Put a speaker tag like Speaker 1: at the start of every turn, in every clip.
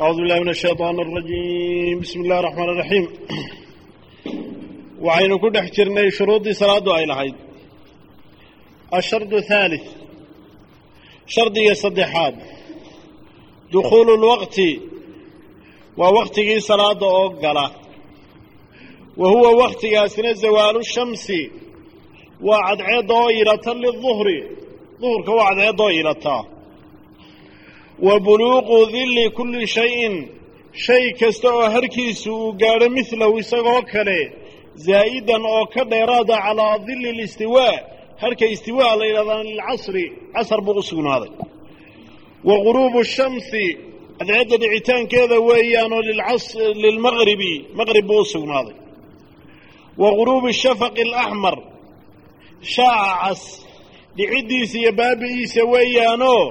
Speaker 1: أعوذ بالله من الشيطان الرجيم بسم الله الرحمن الرحيم waxaynu ku dhex jirnay shuruuddii salaaddu ay lahayd ashardu haalith shardiga saddexaad dukhuulu lwaqti waa waktigii salaadda oo gala wa huwa wakhtigaasina zawaalu shamsi waa cadceedda oo ilata liduhri duhurka waa cadceedda oo ilataa wa buluuqu dilli kulli shayin. Shay kasta oo harkiisu uu gaadho midlahu isagoo kale zaa'idan oo ka dheeraada calaa dilli listiwaa harka istiwaa la yidhahdaa lilcasri casar buu u sugnaaday. Wa guruubu shamsi cadceedda dhicitaankeeda weeyaanoo lilmaqribi maqrib buu u sugnaaday. Wa guruubi shafaqi alaxmar shaaca cas dhiciddiisa iyo baabi'iisa weeyaanoo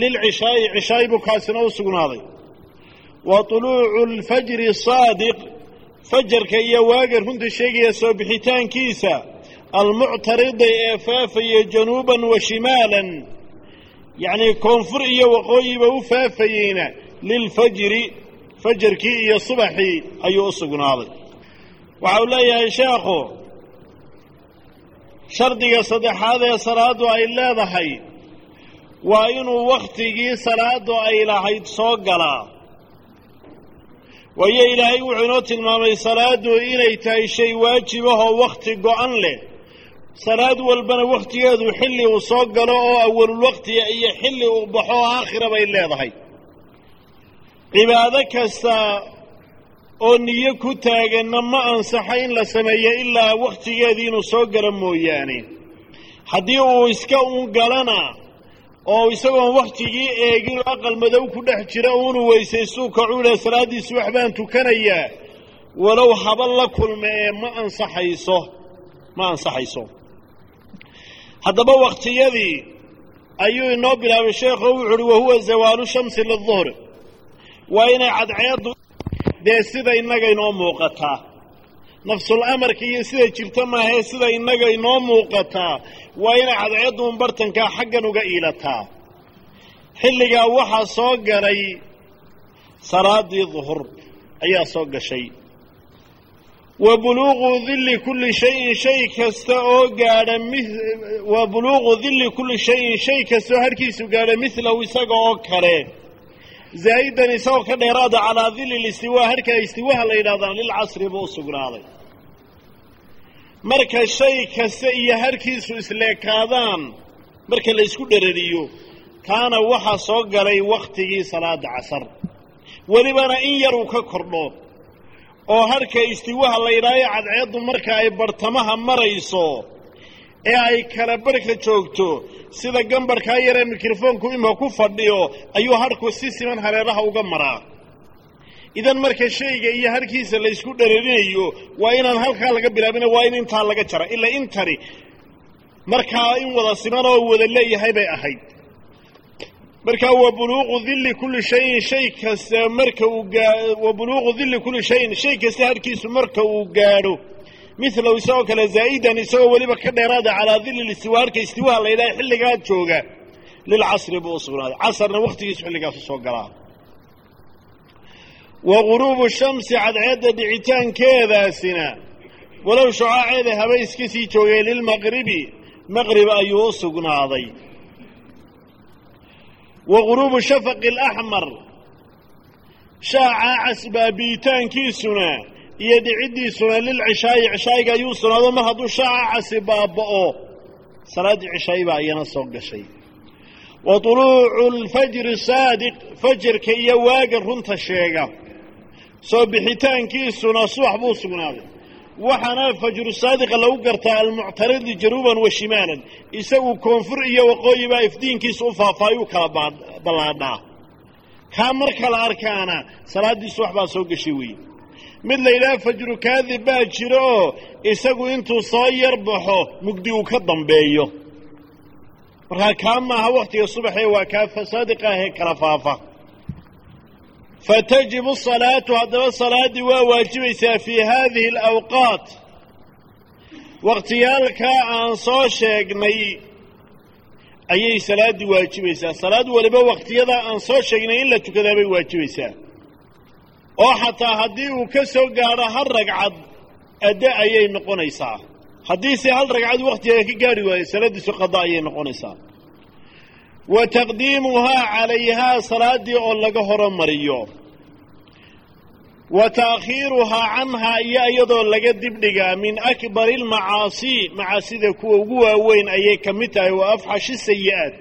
Speaker 1: lilcishaa'i cishaa'i buu kaasina u sugnaaday wa tuluucu alfajri saadiq fajarka iyo waaga runta sheegaya soo bixitaankiisa almuctaridi ee faafaya januuban wa shimaalan yacnii koonfur iyo waqooyiba u faafayeyna lilfajri fajarkii iyo subaxii ayuu u sugnaaday waxa uu leeyahay sheekhu shardiga saddexaad ee salaaddu ay leedahay waa inuu wakhtigii salaaddu ay lahayd soo galaa. Waayo ilaahay wuxuu inoo tilmaamay salaaddu inay tahay shay waajibahoo wakhti go-an leh. Salaad walbana wakhtigeedu xilli uu soo galo oo awalulwaqtiga iyo xilli uu baxo oo aakhira bay leedahay. Cibaado kasta oo niyo ku taaganna ma ansaxa in la sameeyo ilaa wakhtigeedii inuu soo galo mooyaane. Haddii uu iska uun galana oo isagoon wakhtigii eegin aqal madow ku dhex jira uunu weysaystuu kacuudhe salaaddiisi wax baan tukanayaa walow haba la kulma ee ma ansaxayso ma ansaxayso. Haddaba wakhtiyadii ayuu inoo bilaabay sheekho wuxu uhi wahuwa zawaalu shamsi liduhr waa inay cadceeddu dee sida innaga inoo muuqataa nafsul amarka iyo sida jirta maahee sida innaga inoo muuqataa waa inay cadceedduun bartankaa xaggan uga iilataa. Xilligaa waxaa soo galay salaaddii duhur ayaa soo gashay. Wa buluuqu dilli kulli shayin shay kasta oo gaadha mi wa buluuqu dilli kulli shayin shay kasta harkiisu gaadha midlahu isaga oo kale. Zaa'idan isagoo ka dheeraada calaa dilli listiwaa harka istiwaha la yidhahdaan lilcasri buu u sugnaaday marka shay kasta iyo harkiisu isleekaadaan marka la isku dherariyo taana waxaa soo galay wakhtigii salaada casar. Welibana in yar uu ka kordho oo harka istiwaha la yidhaayo cadceeddu marka ay bartamaha marayso ee ay kala barhka joogto sida gambarkaa yaree mikrofoonku imika ku fadhiyo ayuu harku si siman hareeraha uga maraa idan marka shayga iyo harkiisa la ysku dherarinayo waa inaan halkaa laga bilaabina waa in intaa laga jara ilaa intani markaa in wada siman oo wada leeyahay bay ahayd. Markaa wa buluuqu dilli kulli shayin shay kasta marka uu gaa wa buluuqu dilli kulli shayin shay kasta harkiisu marka uu gaadho. Midlahu isagoo kale zaa'idan isagoo weliba ka dheeraada calaa dilli listiwa harka istiwaha la yidhaha xilligaa jooga. Lilcasri buu sugnaaday. Casarna wakhtigiisu xilligaasu soo galaa wa guruubu shamsi cadceedda dhicitaankeedaasina walow shucaaceeda haba iska sii joogay lilmaqribi maqrib ayuu u sugnaaday. Wa guruubu shafaqi alaxmar shaacaa casbaabi'itaankiisuna iyo dhiciddiisuna lilcishaayi cishaayiga ayuu sugnaado mar hadduu shaaca casi baaba'o salaaddii cishaayi baa iyana soo gashay. Wa tuluucu alfajri saadiq fajarka iyo waaga runta sheega soo bixitaankiisuna subax buu sugnaaday. Waxaana fajru saadiqa lagu gartaa almuctaridi januuban wa shimaalan. Isagu koonfur iyo waqooyi baa ifdiinkiisa u faafaayuu kala ballaadhaa. Kaa marka la arkaana salaaddii subax baa soo gashay weeye. Mid la fajru kaadib baa jiro oo isagu intuu soo yar baxo mugdi uu ka dambeeyo. Markaa kaa maaha wakhtiga subaxee waa kaa saadiqa ahee kala faafa fatajibu asalaatu haddaba salaaddii waa waajibaysaa fii haadihi alawqaat wakhtiyaalkaa aan soo sheegnay ayay salaaddii waajibaysaa salaad waliba wakhtiyadaa aan soo sheegnay in la tukadaa bay waajibaysaa oo xataa haddii uu ka soo gaadho hal ragcad adde ayay noqonaysaa haddiise hal ragcad wakhtiga ka gaari waayo salaaddiisu qada ayay noqonaysaa wa taqdiimuhaa calayhaa salaaddii oo laga horomariyo wa taakhiiruhaa canhaa iyo iyadoo laga dibdhigaa min akbari almacaasii macaasida kuwa ugu waaweyn ayay ka mid tahay wa afxashi sayi'aat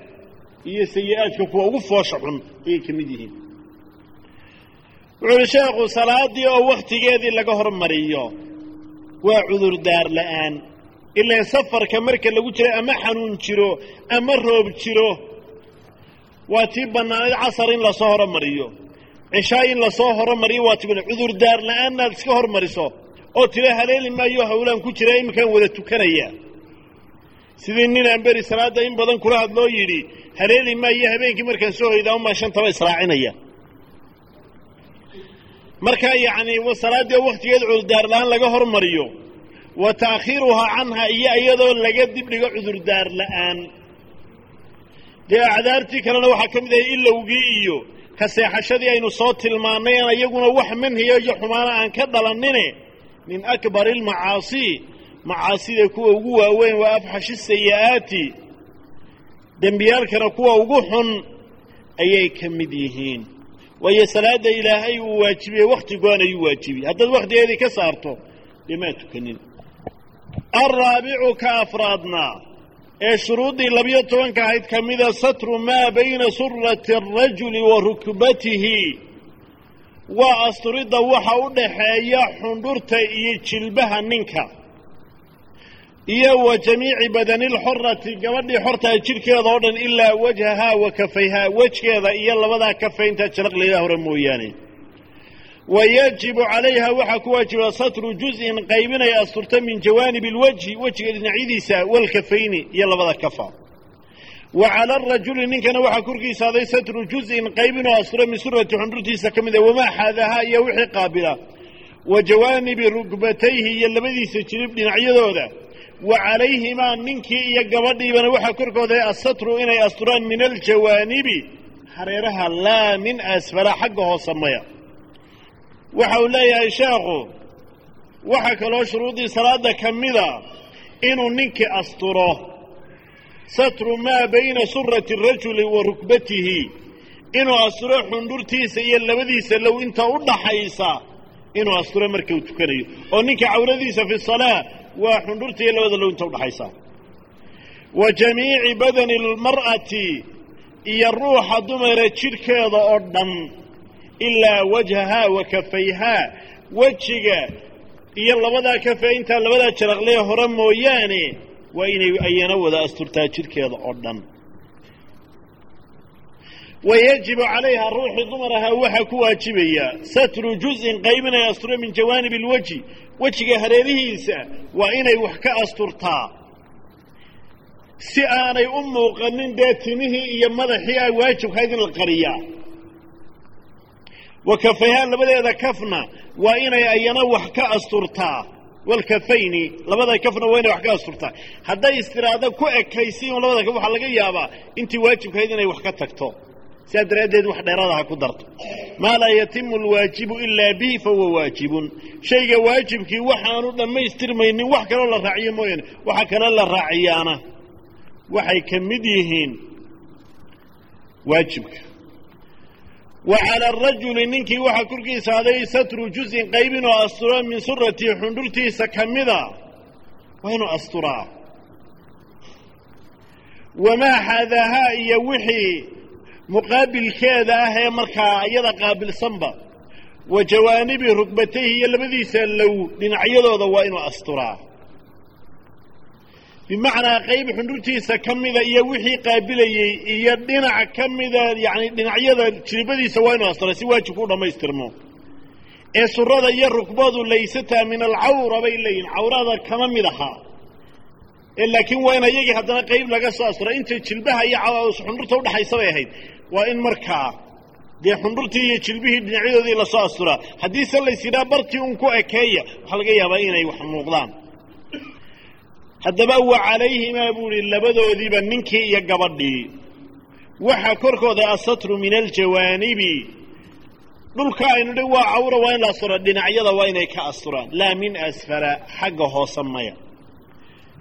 Speaker 1: iyo sayi-aadka kuwa ugu foosha xun ayay ka mid yihiin. Wuxuu uhi sheekhu salaaddii oo wakhtigeedii laga hormariyo waa cudurdaar la'aan. Ilaan safarka marka lagu jiro ama xanuun jiro ama roob jiro waa tii bannaanayd casar in la soo horomariyo cishaa in la soo horomariyo waa tii cudurdaar la'aanaad iska hormariso. Oo tira haleeli maayo hawlaan ku jira iminkaan wada tukanaya. Sidii nin aan beri salaadda in badan kula hadloo yidhi haleeli maayo habeenkii markaan soo hoydaa umaa shantaba israacinaya. Markaa yacni salaaddii oo wakhtigeed cudurdaar la'aan laga hormariyo wa taakhiiruhaa canhaa iyo iyadoo laga dibdhigo cudurdaar la'aan dee acdaartii kalena waxaa ka mid ahay ilowgii iyo ka seexashadii aynu soo tilmaannay aan iyaguna wax manhiya iyo xumaana aan ka dhalannine min akbari almacaasii macaasida kuwa ugu waaweyn waa afxashi sayi'aati dembiyaalkana kuwa ugu xun ayay ka mid yihiin. Waayo salaadda ilaahay uu waajibiyey wakhti go-an ayuu waajibiyey. Haddaad wakhtigeedii ka saarto dee maa tukanin alraabicu ka afraadna ee shuruuddii labiyo tobanka ahayd ka mida satru maa bayna surati arajuli wa rukbatihi. Waa asturidda waxa u dhaxeeya xundhurta iyo jilbaha ninka iyo wa jamiici badani lxorati gabadhii xortaa jidhkeeda oo dhan ilaa wajhahaa wa kafayhaa wejgeeda iyo labadaa kafaynta jalaqleeda hore mooyaane wa yajibu calayha waxaa ku waajiba satru juz-in qaybinay asturta min jawaanibi alwajhi wejiga dhinacyadiisa walkafayni iyo labada kafa. Wa cala arajuli ninkana waxaa korkiisa aday satru juz-in qaybinoo astura min surati xundhurtiisa ka mid a wamaa xaadahaa iyo wixii qaabila. Wa jawaanibi rugbatayhi iyo labadiisa jilib dhinacyadooda. Wa calayhimaa ninkii iyo gabadhiibana waxaa korkooda asatru inay asturaan min aljawaanibi hareeraha laa min asfala waxa uu leeyahay sheekhu waxaa kaloo shuruuddii salaadda ka mida inuu ninkii asturo. Satru maa bayna surati arajuli wa rukbatihi. Inuu asturo xundhurtiisa iyo labadiisa low inta u dhaxaysa inuu asturo marka uu tukanayo. Oo ninka cawradiisa fi salaa waa xundhurta iyo labada low inta udhaxaysa wa jamiici badani almar'ati iyo ruuxa dumara jidhkeeda oo dhan ilaa wajhahaa wa kafayhaa wejiga iyo labadaa kafe intaa labadaa jaraqlee hore mooyaane waa inay ayana wada asturtaa jidhkeeda oo dhan. Wa yajibu calayha ruuxii dumar ahaa waxaa ku waajibaya. Satru juz-in qaybinay astura min jawaanib alwejhi wejiga hareerihiisa waa inay wax ka asturtaa. Si aanay u muuqanin dee timihii iyo madaxii ay waajibkahayd in la qariyaa wa kafayhaan labadeeda kafna waa inay ayana wax ka asturtaa. Walkafayni labada kafna waa inay wax ka asturtaa. Hadday istiraado ku ekaysiin labada kaf waxaa laga yaabaa intii waajibkahayd inay wax ka tagto. Sidaa daraaddeed wax dheeraada ha ku darto maa laa yatimu alwaajibu ilaa bihi fahuwa waajibun. Shayga waajibkii waxaanu dhammaystirmaynin wax kaloo la raaciyo mooyaane waxa kale la raaciyaana. Waxay ka mid yihiin waajibka wa cala arajuli ninkii waxaa korkiisa aday satru juzin qaybin oo asturo min suratii xundhurtiisa ka mida. Waa inuu asturaa wamaa xaadahaa iyo wixii muqaabilkeeda ah ee markaa iyada qaabilsanba. Wa jawaanibi rugbatayhi iyo labadiisa low dhinacyadooda waa inuu asturaa bimacnaa qayb xundhurtiisa ka mida iyo wixii qaabilayey iyo dhinac ka mida yacni dhinacyada jilibadiisa waa inuu asturaa si waajibku u dhammaystirmo. Ee surada iyo rukbadu laysataa min alcawra bay leeyihiin cawrada kama mid ahaa ee laakiin waa in ayagii haddana qayb laga soo asturaa inta jilbaha iyo xundhurta udhaxaysa bay ahayd. Waa in markaa dee xundhurtii iyo jilbihii dhinacyadoodii la soo asturaa haddiise lays yidhaha bartii un ku ekeeya waxaa laga yaabaa inay wax muuqdaan haddaba wa calayhimaa buu ihi labadoodiiba ninkii iyo gabadhii. Waxaa korkooda asatru min aljawaanibi. Dhulka aynu dhi waa cawra waa in la astura dhinacyada waa inay ka asturaan laa min asfala xagga hoose maya.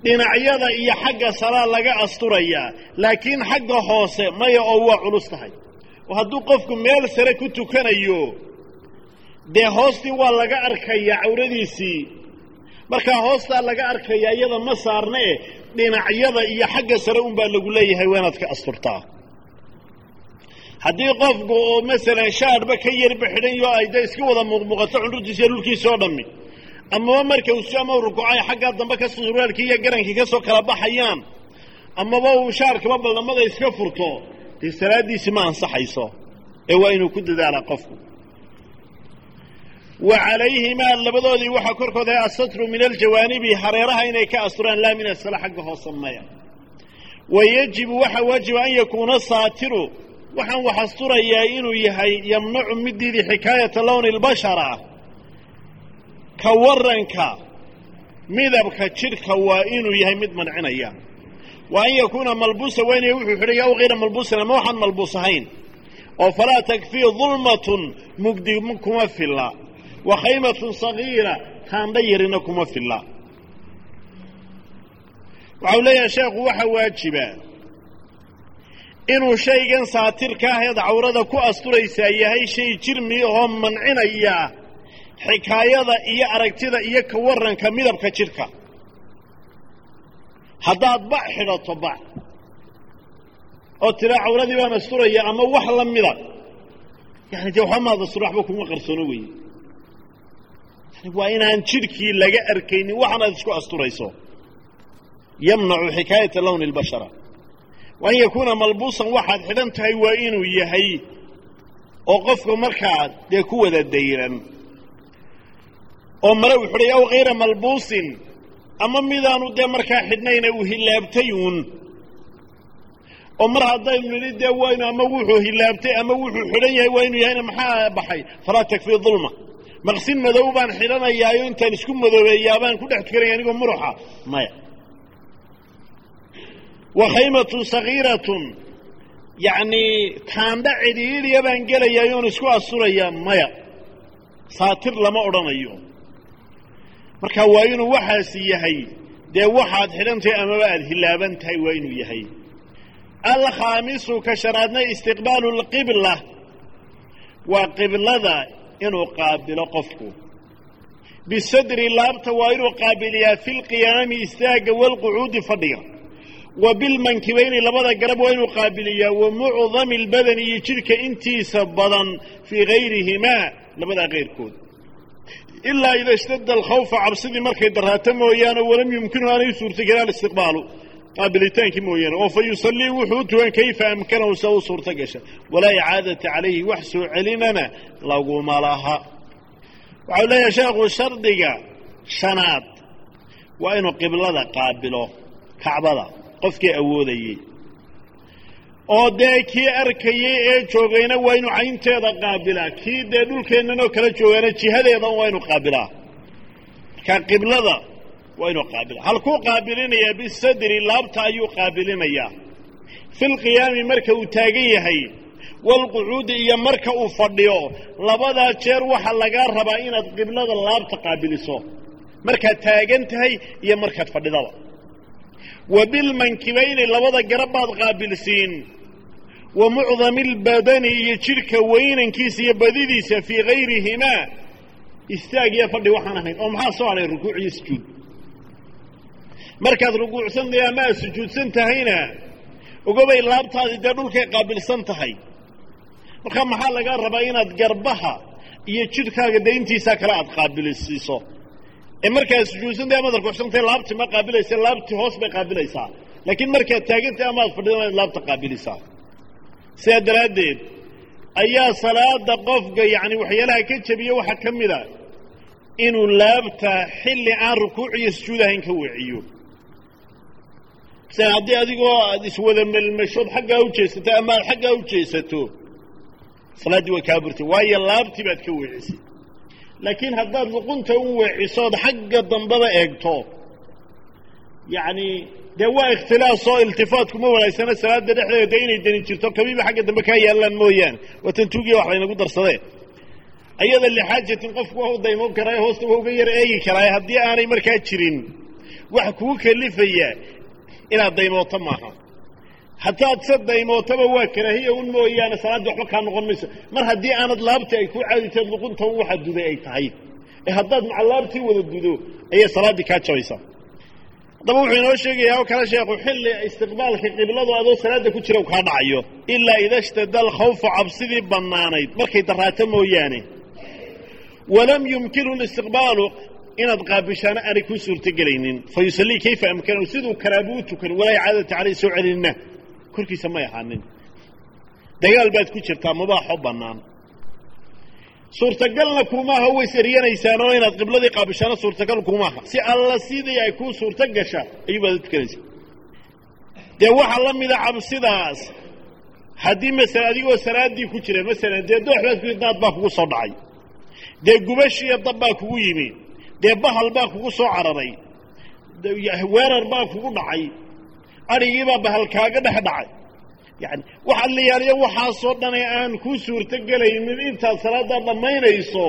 Speaker 1: Dhinacyada iyo xagga saraa laga asturayaa laakiin xagga hoose maya oo waa culus tahay. Oo hadduu qofku meel sare ku tukanayo dee hoostii waa laga arkayaa cawradiisii markaa hoostaa laga arkayaa iyada ma saarne e dhinacyada iyo xagga sare unbaa lagu leeyahay waa inaad ka asturtaa haddii qofku oo masalan shaadhba ka yarba xidhan yo ay dee iska wada muuqmuuqato cundurtiisa iyo dhulkiisa oo dhammi. Amaba marka uu ama rukuucay xaggaa dambe ka suraalkii iyo garankii ka soo kala baxayaan amaba uu shaarkaba ballamada iska furto dee salaaddiisi ma ansaxayso ee waa inuu ku dadaalaa qofku wa calayhimaa labadoodii waxaa korkooda asatru min aljawaanibi hareeraha inay ka asturaan laa min asfala xagga hoose maya wa yajibu waxaa waajiba an yakuuna saatiru waxaan wax asturayaa inuu yahay yamnacu midiidii xikaayata lowni اlbashara ka waranka midabka jidhka waa inuu yahay mid mancinaya. Wa an yakuuna malbuusa waa inay wuxuu xidhaya aw hayra malbuusan ama waxaan malbuus ahayn. Oo falaa takfii dulmatun mugdi kuma filla wa khaymatun sagiira taandha yarina kuma filla. Waxau leeyahay sheekhu waxaa waajiba inuu shaygan saatirka aheed cawrada ku asturaysaa yahay shay jirmi oo mancinaya xikaayada iyo aragtida iyo ka waranka midabka jidhka haddaad bac xidhato bac oo tiraa cawradii baan asturaya ama wax la mida yani dee waxba maad waxba kuma qarsoono weeye waa inaan jidhkii laga arkaynin waxaanaad isku asturayso. Yamnacu xikaayata lowni اlbashara wa an yakuuna malbuusan waxaad xidhan tahay waa inuu yahay oo qofka markaa dee ku wada dayran. Oo mare uu xidhay aw hayra malbuusin ama midaanu dee markaa xidhnayna uu hilaabtay uun. Oo mar haddaynu nidhi dee waynu ama wuxuu hilaabtay ama wuxuu xidhan yahay waa inuu yahayna maxaa baxay? Falaa takfii dulma maqsin madow baan xidhanayaayo intaan isku madoobeeyaabaan ku dhex tukanaya anigoo muruxa. Maya. Wa khaymatun sagiiratun yacnii taandha cidhiidhiya baan gelayaa oon isku asturayaa maya. Saatir lama odhanayo. Marka waa inuu waxaasi yahay dee waxaad xidhan tahay amaba aada hilaaban tahay waa inuu yahay. Alkhaamisu ka shanaadna istiqbaalu lqibla waa qiblada inuu qaabilo qofku. Bisadri laabta waa inuu qaabiliyaa fi lqiyaami istaagga walqucuudi fadhiga. Wa bilmankibayni labada garab waa inuu qaabiliyaa wa mucdami lbadani iyo jidhka intiisa badan fii gayrihimaa labadaa keyrkood ilaa ida ishtadda alkhawfa cabsidii markay daraato mooyaane walam yumkinu aanay u suurtagelin alistiqbaalu qaabilitaankii mooyaane oo fa yusallii wuxuu u kayfa amkanahu se u suurto gasha? Walaa icaadata calayhi wax soo celinana laguma laha. Waxau leeyahay sheekhu shardiga shanaad waa inuu qiblada qaabilo kacbada qofkii awoodayey oo dee kii arkayey ee joogayna waa inuu caynteeda qaabilaa kii dee dhulkeennanoo kala joogaana jihadeedan waa inuu qaabilaa markaa qiblada waa inuu qaabilaa halkuu qaabilinayaa bisadri laabta ayuu qaabilinayaa. Fi lqiyaami marka uu taagan yahay walqucuudi iyo marka uu fadhiyo labadaa jeer waxaa lagaa rabaa inaad qiblada laabta qaabiliso. Markaad taagan tahay iyo markaad fadhidaba. Wa bilmankibayni labada garab baad qaabilsiin wa mucdami lbadani iyo jidhka weynankiisa iyo badidiisa fii gayrihimaa istaag iyo fadhi waxaan ahayn. Oo maxaa soo hadhay rukuuc iyo sujuud markaad rukuucsan tahay ama aad sujuudsan tahayna ogobay laabtaadii dee dhulkay qaabilsan tahay. Marka maxaa lagaa rabaa inaad garbaha iyo jidhkaaga dayntiisaa kale aad qaabilisiiso? Ee markaad sujuudsantahay amaad rukuucsantahay laabti ma qaabilaysa laabtii hoos bay qaabilaysaa. Laakiin markaad taagantahay amaad fadhida inaad laabta qaabilisaa. Sidaa daraaddeed ayaa salaada qofka yacni waxyaalaha ka jebiya waxaa ka mid a inuu laabta xilli aan rukuuc iyo sujuud ahayn ka weeciyo masalan haddii adigoo aad iswada melmashood xaggaa u jeesato ama aad xaggaa u jeesato salaaddii way kaa waayo laabtii baad ka weecisay laakiin haddaad luqunta u weecisood xagga dambaba eegto. Yacni dee waa ikhtilaasoo iltifaatkuma wanaagsana salaada dhexdeeda dee inay dani jirto kabiiba xagga dambe kaa yaallaan mooyaane. Waa tan tuugiya wax laynagu darsadee. Ayada lixaajatin qofku waa daymoon karaayo hoosta waa uga yar eegi karaayo haddii aanay markaa jirin. Wax kugu kalifaya inaad daymooto maaha. Hataad se daymootaba waa karaahiya un mooyaane salaaddii waxba kaa noqon mayso. Mar haddii aanad laabtii ay ku caaditeed luqunta waxa duday ay tahay. Ee haddaad maca laabtii wada dudo ayay salaaddii kaa jabaysaa. Haddaba wuxuu inoo sheegayaa oo kale sheekhu xilli istiqbaalka qibladu adoo salaadda ku jira kaa dhacayo. Ilaa ida shtada alkhawfu cabsidii bannaanayd. Markay daraato mooyaane. Walam yumkinu listiqbaalu inaad qaabishaano aanay kuu suurtogelaynin fa yusallii kayfa amkanahu siduu karaabu u tukan walaa icaadata caleyh soo celinina korkiisa may ahaanin. Dagaal baad ku jirtaa mubaaxo bannaan. Suurtagalna kuumaaha ways eryanaysaano inaad qibladii qaabishaano suurtagal kuumaaha si alla sidii ay kuu suurto gasha ayuubaad u tukanaysaa. Dee waxaa la mida cabsidaas haddii masala adigoo salaaddii ku jira masalan dee doox baad ku daad baa kugu soo dhacay. Dee gubash iyo dab baa kugu yimi dee bahal baa kugu soo cararay. Weerar baa kugu dhacay. Adhigiibaa bahal kaaga dhex dhacay. Yani waxaad la yaaliya waxaasoo dhane aan kuu suurto gelaynin intaad salaaddaa dhammaynayso.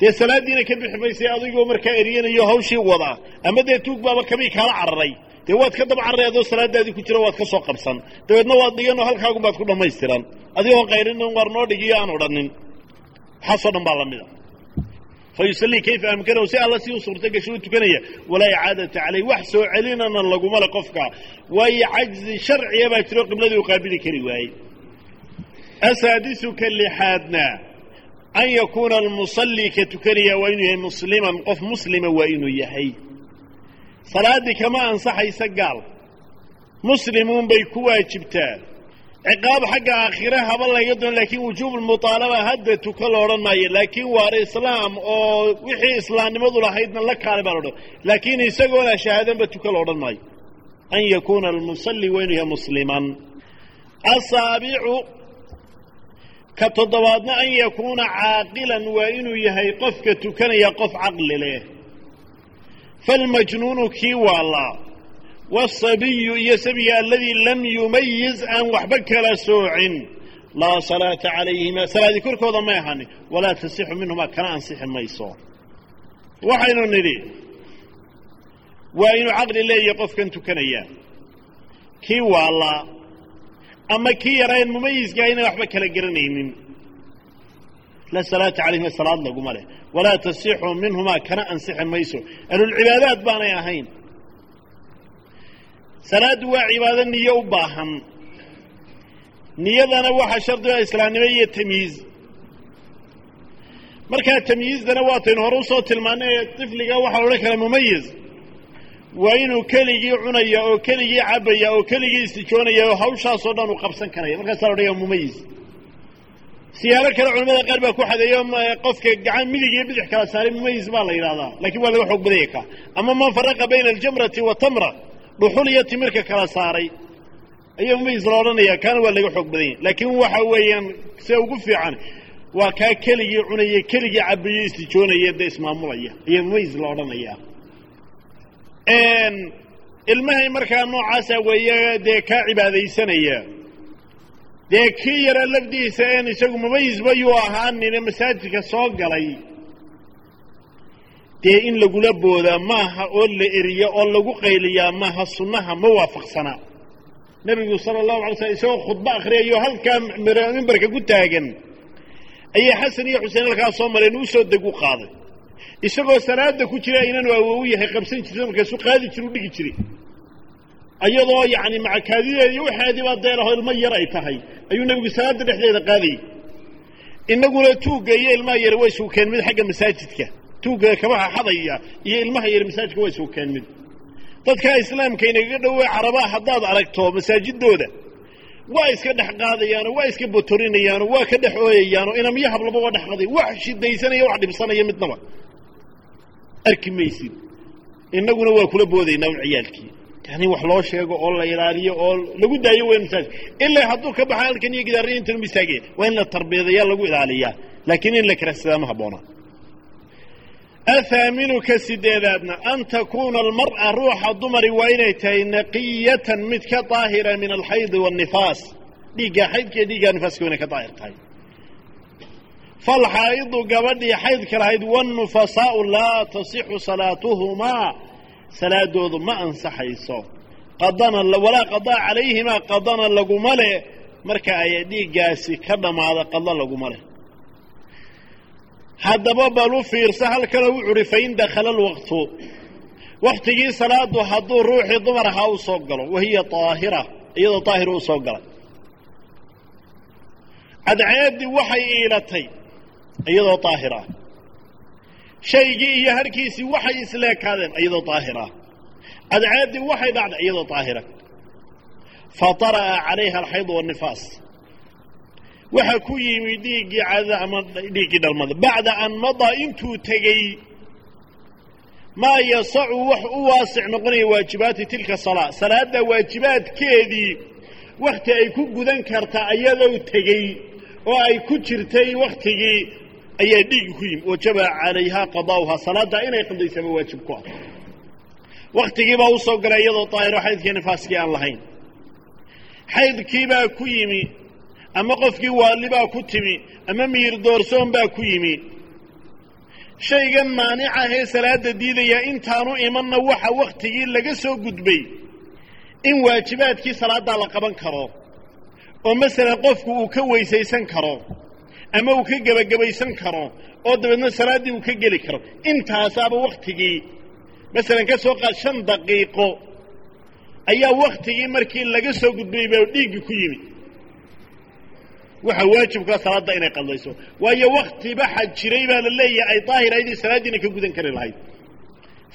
Speaker 1: Dee salaaddiina ka bixi maysay adigoo markaa eryanayo hawshii wada. Ama dee tuug baaba kabii kaala cararay. Dee waad ka daba cararay adoo salaadaadii ku jira waad ka soo qabsan. Dabeedna waad dhiganoo halkaagun baad ku dhammaystiran. Adigoo qayrinin war noo dhigiyo aan odhanin. Waxaasoo dhan baa la mida fa yusallii kayfa amkanahu si alla si u suurto gasho u tukanaya walaa icaadata caleyh wax soo celinana laguma le qofka. Waayo cajzi sharciya baa jiro qibladii u qaabili kari waayey. Asaadisu ka lixaadna an yakuuna almusallii ka tukanaya waa inuu yahay musliman qof muslima waa inuu yahay. Salaaddii kama ansaxaysa gaal. Muslimuun bay ku waajibtaa ciqaab xagga aakhire haba laga doon laakiin wujuubulmuطaalaba hadda tuka la odhan maayo laakiin waar islaam oo wixii islaamnimadu lahaydna la kaale baa la odhan. Laakiin isagoona shahaadanba tuka la odhan maayo an yakuuna almusalli waa inuu yahay musliman. Asaabicu ka toddobaadna an yakuuna caaqilan waa inuu yahay qofka tukanaya qof caqli leh. Falmajnuunu kii waalaa wاsabiyu iyo sabiga aladii lam yumayiz aan waxba kala soocin. Laa salaata calayhima salaadii korkooda may ahanin walaa tasixu minhumaa kana ansixi mayso. Waxaynu nidhi waa inuu caqli leeyahay qofkan tukanaya. Kii waalaa ama kii yarayn mumayiska inaan waxba kala garanaynin. La salaata calayhima salaad laguma leh. Walaa tasixu minhumaa kana ansixi mayso. Ahlulcibaadaad baanay ahayn salaaddu waa cibaado niyo u baahan. Niyadana waxaa shardiga islaamnimo iyo tamyiiz markaa tamyiizdana waataynu hore u soo tilmaanay ee tifliga waxaa odhan karaa mumayiz waa inuu keligii cunaya oo keligii cabaya oo keligii istijoonaya oo hawshaasoo dhan uu qabsan karaya. Markaasaa la odhaya mumayiz siyaalo kale culamada qaar baa ku xadeeyo qofka gacan midig iyo bidix kala saaray mumayiz baa la yidhahdaa lakiin waa laga xoog badaya ama man faraqa bayna aljamrati watamra dhuxul iyo timirka kala saaray. Ayaa mumayis la odhanaya kaana waa laga xoog badan yahy laakiin waxa weeyaan se ugu fiican waa kaa keligii cunaya keligii cabayo istijoonaya dee ismaamulaya ayaa mumayis la odhanaya ilmahay markaa noocaasa weeye dee kaa cibaadaysanaya. Dee kii yara lafdiisa een isagu mumayisba yuu ahaanine masaajidka soo galay dee in lagula boodaa maaha oo la eriya oo lagu qayliyaa maaha sunnaha ma waafaqsana nebigu sala allahu alay slam isagoo khudbo akhriyayo halkaa mimbarka ku taagan. Ayay xasan iyo xuseen halkaa soo mareen soo deg u qaaday. Isagoo salaada ku jira inanu awow yahay qabsan jirta markaasuu qaadi jira u dhigi jiray. Iyadoo yacni macakaadideed iyo waxaadii baa deelaho ilmo yar ay tahay. Ayuu nebigu salaada dhexdeeda qaadayay. Inaguna tuugga iyo ilmaha yar waa isugu keen mid xagga masaajidka tuugga kabaha xadaya iyo ilmaha yar masaajidka waa isugu keen dadkaa islaamka inagaga dhowey carabaha haddaad aragto masaajidooda waa iska dhex qaadayaano waa iska botorinayaano waa ka dhex ooyayaano inamiyo hablaba waa dhex qaday wax shidaysanaya wax dhibsanaya midnaba arki maysid. Innaguna waa kula boodaynaa un ciyaalkii. Yani wax loo sheego oo la ilaaliyo oo lagu daayo weyn masaajid. Ilaa hadduu ka baxa halkan iyo gidaaraya intan istaageen waa in la tarbiyadeeyaa lagu ilaaliyaa. Laakiin in la karahsadaa ma habboona athaaminu ka sideedaadna an takuuna almar'a ruuxa dumari waa inay tahay naqiyatan mid ka daahira min alxaydi waannifaas dhiiggaa xaydka iyo dhiiggaa nifaaska inay ka daahir tahay falxaa'idu gabadhii xaydka lahayd wannufasaa'u laa tasixu salaatuhumaa salaadoodu ma ansaxayso qadana walaa qadaa calayhimaa qadana laguma leh marka ay dhiiggaasi ka dhammaada qado laguma leh haddaba bal u fiirsa halkana wuxu uhi fain dakhala alwaqtu. Waktigii salaadu hadduu ruuxii dumar ahaa u soo galo wahiya daahira iyadoo daahira u soo galay. Cadceeddii waxay iilatay iyadoo daahir ah shaygii iyo harhkiisii waxay isleekaadeen iyadoo daahir ah cadceeddii waxay dhacday iyadoo daahira fatara'a calayha alxaydu waannifaas waxaa ku yimi dhiiggii cadada ama dhiiggii dhalmada. Bacda an madaa intuu tegey maa yasacu wax u waasic noqonaya waajibaati tilka salaa. Salaadda waajibaadkeedii wakhti ay ku gudan karta iyadoo tegey oo ay ku jirtay wakhtigii ayaa dhiigi ku yimi. Wajaba calayhaa qadaa'uhaa salaaddaa inay qadaysaba waajib ku ah. Wakhtigiibaa u soo galay iyadoo daahiro xaydkii nifaaskii aan lahayn. Xaydkiibaa ku yimi ama qofkii waalibaa ku timi ama miyir doorsoon baa ku yimi. Shaygan maanicahee salaadda diidaya intaanu imanna waxa wakhtigii laga soo gudbay. In waajibaadkii salaaddaa la qaban karo. Oo masalan qofku uu ka weysaysan karo ama uu ka gebagabaysan karo oo dabeedna salaaddii uu ka geli karo. Intaasaaba wakhtigii masalan ka soo qaad shan daqiiqo ayaa wakhtigii markii laga soo gudbayy baa dhiiggii ku yimi waxaa waajibkaa salaadda inay qadayso. Waayo wakhtiba xaj jiray baa la leeyahay ay daahir aydii salaaddiina ka gudan kari lahayd.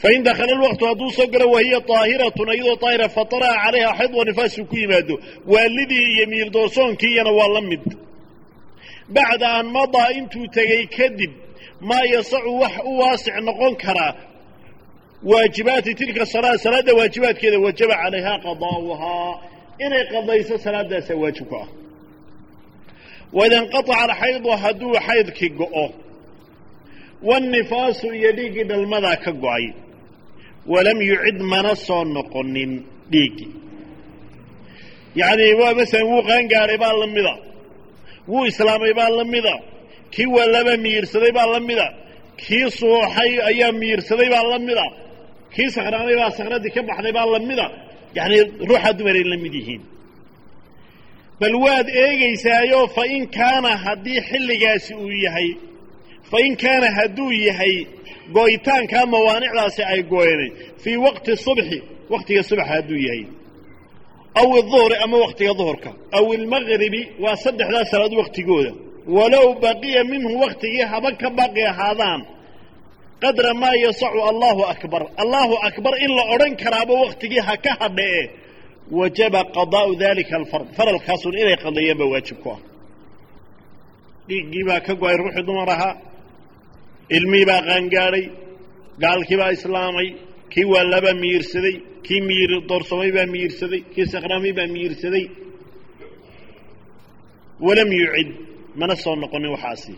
Speaker 1: Fain dakhala alwaqtu hadduu soo galo wahiya daahiratun iyadoo daahira fatara'a calayha xayd wa nifaasuu ku yimaado. Waalidii iyo miirdoorsoonkiiyana waa la mid. Bacda an madaa intuu tegey kadib maa yasacu wax u waasic noqon karaa waajibaati tilka salaa salaadda waajibaadkeeda wajaba calayhaa qadaa'uhaa inay qadayso salaadaasaa waajib ku ah waida inqataca alxaydu hadduu xaydkii go'o. Waannifaasu iyo dhiiggii dhalmadaa ka go'ay. Walam yucid mana soo noqonin dhiiggii yacnii waa masalan wuu qaangaadhay baa la mida. Wuu islaamay baa la mida. Kii wallaba miyirsaday baa la mida. Kii suuxay ayaa miyirsaday baa la mida. Kii sakhraamay baa sakhradii ka baxday baa la mida. Yacnii ruuxaa dumaray la mid yihiin bal waad eegaysaayoo fa in kaana haddii xilligaasi uu yahay fa in kaana hadduu yahay go'itaankaa mawaanicdaasi ay gooyanay fii waqti subxi wakhtiga subaxa hadduu yahay. Aw iduhri ama wakhtiga duhurka. Aw ilmaqribi waa saddexdaa salaad wakhtigooda walow baqiya minhu wakhtigii haba ka baaqi ahaadaan qadra maa yasacu allaahu akbar. Allaahu akbar in la odhan karaaba wakhtigii ha ka hadhae wajaba qadaa'u dalika alfard. Faralkaasun inay qadeeyaan baa waajib ku ah. Dhiiggii baa ka go'ay ruuxii dumar ahaa ilmihii baa qaangaadhay gaalkii baa islaamay kii waalabaa miyirsaday kii miyir doorsamay baa miyirsaday kii sakhraamay baa miyirsaday walam yucid mana soo noqonin waxaasi.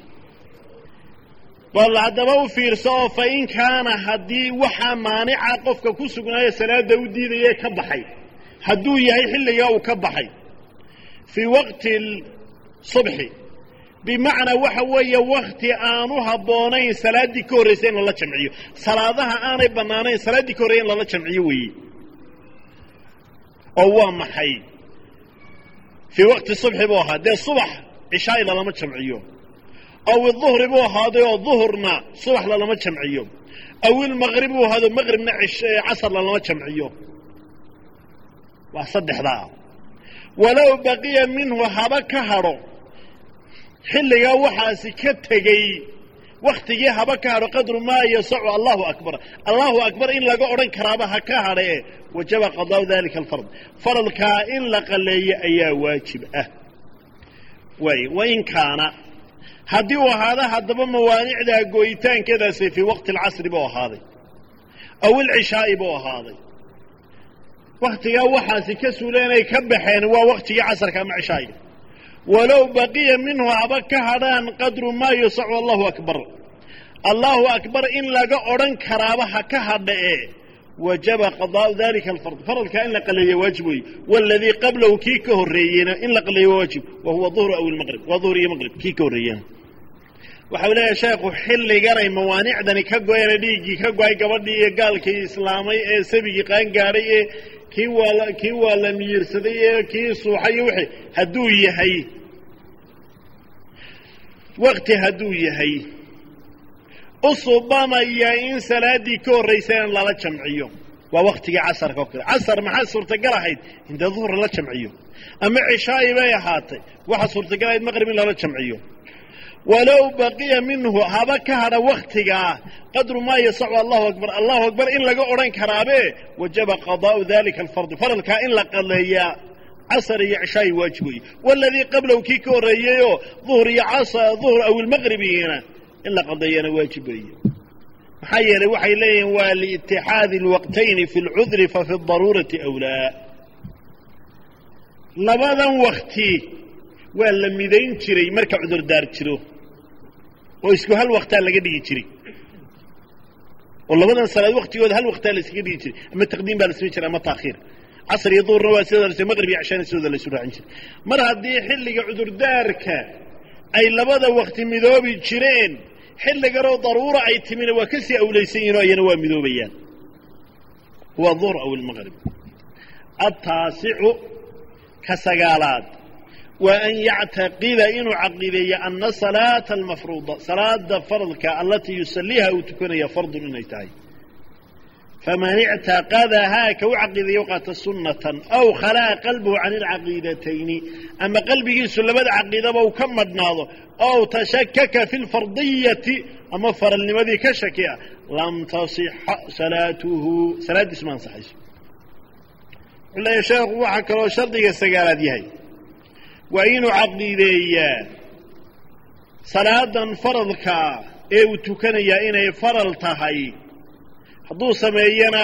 Speaker 1: Bal haddaba u fiirso oo fa in kaana haddii waxaa maanica qofka ku sugnaaya salaadda u diidayee ka baxay hadduu yahay xilligaa uu ka baxay. Fii waqti subxi bimacnaa waxa weeye wakti aanu habboonayn salaaddii ka horraysa in lala jamciyo. Salaadaha aanay bannaanayn salaaddii ka horraya in lala jamciyo weeye oo waa maxay? Fii waqti subxi buu ahaa. Dee subax cishaai lalama jamciyo. Aw iduhri buu ahaaday oo duhurna subax lalama jamciyo. Aw ilmaqrib buu ahaado maqribna casar lalama jamciyo waa saddexdaa walow baqiya minhu haba ka hadho xilligaa waxaasi ka tegey. Wakhtigii haba ka hadho qadru maa yasacu allahu akbar. Allahu akbar in laga odhan karaaba ha ka hadhae wajaba qadaa'u dalika alfard. Faralkaa in la qaleeyo ayaa waajib ah. Waay wain kaana. Haddii uu ahaada haddaba mawaanicdaa gooyitaankeedaasi fii waqti alcasri buu ahaaday. Aw ilcishaa'i buu ahaaday wakhtigaa waxaasi ka suuleenay ka baxeen waa wakhtigii casarka ama cishaa'iga walow baqiya minhu haba ka hadhaan qadru maa yusacu allahu akbar. Allahu akbar in laga odhan karaaba ha ka hadhae wajaba qadaa'u dalika alfard. Faradkaa in la qaleeya waajib weeye waladii qablahu kii ka horreeyeyna in la qaleeyo waa waajib. Wa huwa duhru aw ilmaqrib waa duhur iyo maqrib kii ka horreeyena waxau leeyahay sheekhu xilliganay mawaanicdani ka goyana dhiiggii ka go'ay gabadhii iyo gaalkii islaamay ee sabigii qaangaadhay ee kii waa la miyirsaday ee kii suuxay iyo wixii hadduu yahay. Wakti hadduu yahay. U subanaya in salaaddii ka horraysay in lala jamciyo. Waa waktigii casarka oo kale. Casar maxaa suurtagal ahayd? Inta duhur la jamciyo. Ama cishaa'i bay ahaatay. Waxaa suurtagal ahayd maqrib lala jamciyo walow baqiya minhu haba ka hadha waktigaa qadru maa yasacu allahu akbar allahu akbar in laga odhan karaabe wajaba qadaa'u dalika alfardi faralkaa in la qaleeyaa casar iyo cishaa'i waajib weeye waladii qablahu kii ka horreeyeyoo duhr iyo casar duhr aw in la qadeeyana waajib weeye maxaa yeelay waxay leeyihiin waa liitixaadi alwaqtayni fi lcudri fa fi daruurati awlaa. Labadan wakti waa la midayn jiray marka cudurdaar jiro oo isku hal waktaa laga dhigi jiray. Oo labadan salaad waktigooda hal waktaa la iskaga dhigi jiray. Ama taqdiim baa la samayn jiray ama taakhiir casr iyo duhurna waa sidoo maqrib iyo cishana sidooda la isu raacin jiray. Mar haddii xilliga cudurdaarka ay labada wakti midoobi jireen xilliganoo daruura ay timina waa ka sii awlaysan yihiin oo ayana waa midoobayaan. Huwa duhr aw ilmaqrib ataasicu ka sagaalaad waa an yactaqida inuu caqiideeyo ana salaata almafruuda salaada faradka alatii yusaliiha uu tukanaya fardun inay tahay faman ictaqadahaa ka u caqiideeya qaata sunnatan aw khalaa qalbuhu can ilcaqiidatayni ama qalbigiisu labada caqiidaba uu ka madhnaado ow tashakaka fi lfardiyati ama faralnimadii ka shakiya lam tasixa salaatuhu salaaddiisu ma ansaxayso wuxuu leeya sheekhu waxaa kaloo shardiga sagaalaad yahay waa inuu caqiideeyaa salaadan faradkaa ee uu tukanayaa inay faral tahay. Hadduu sameeyana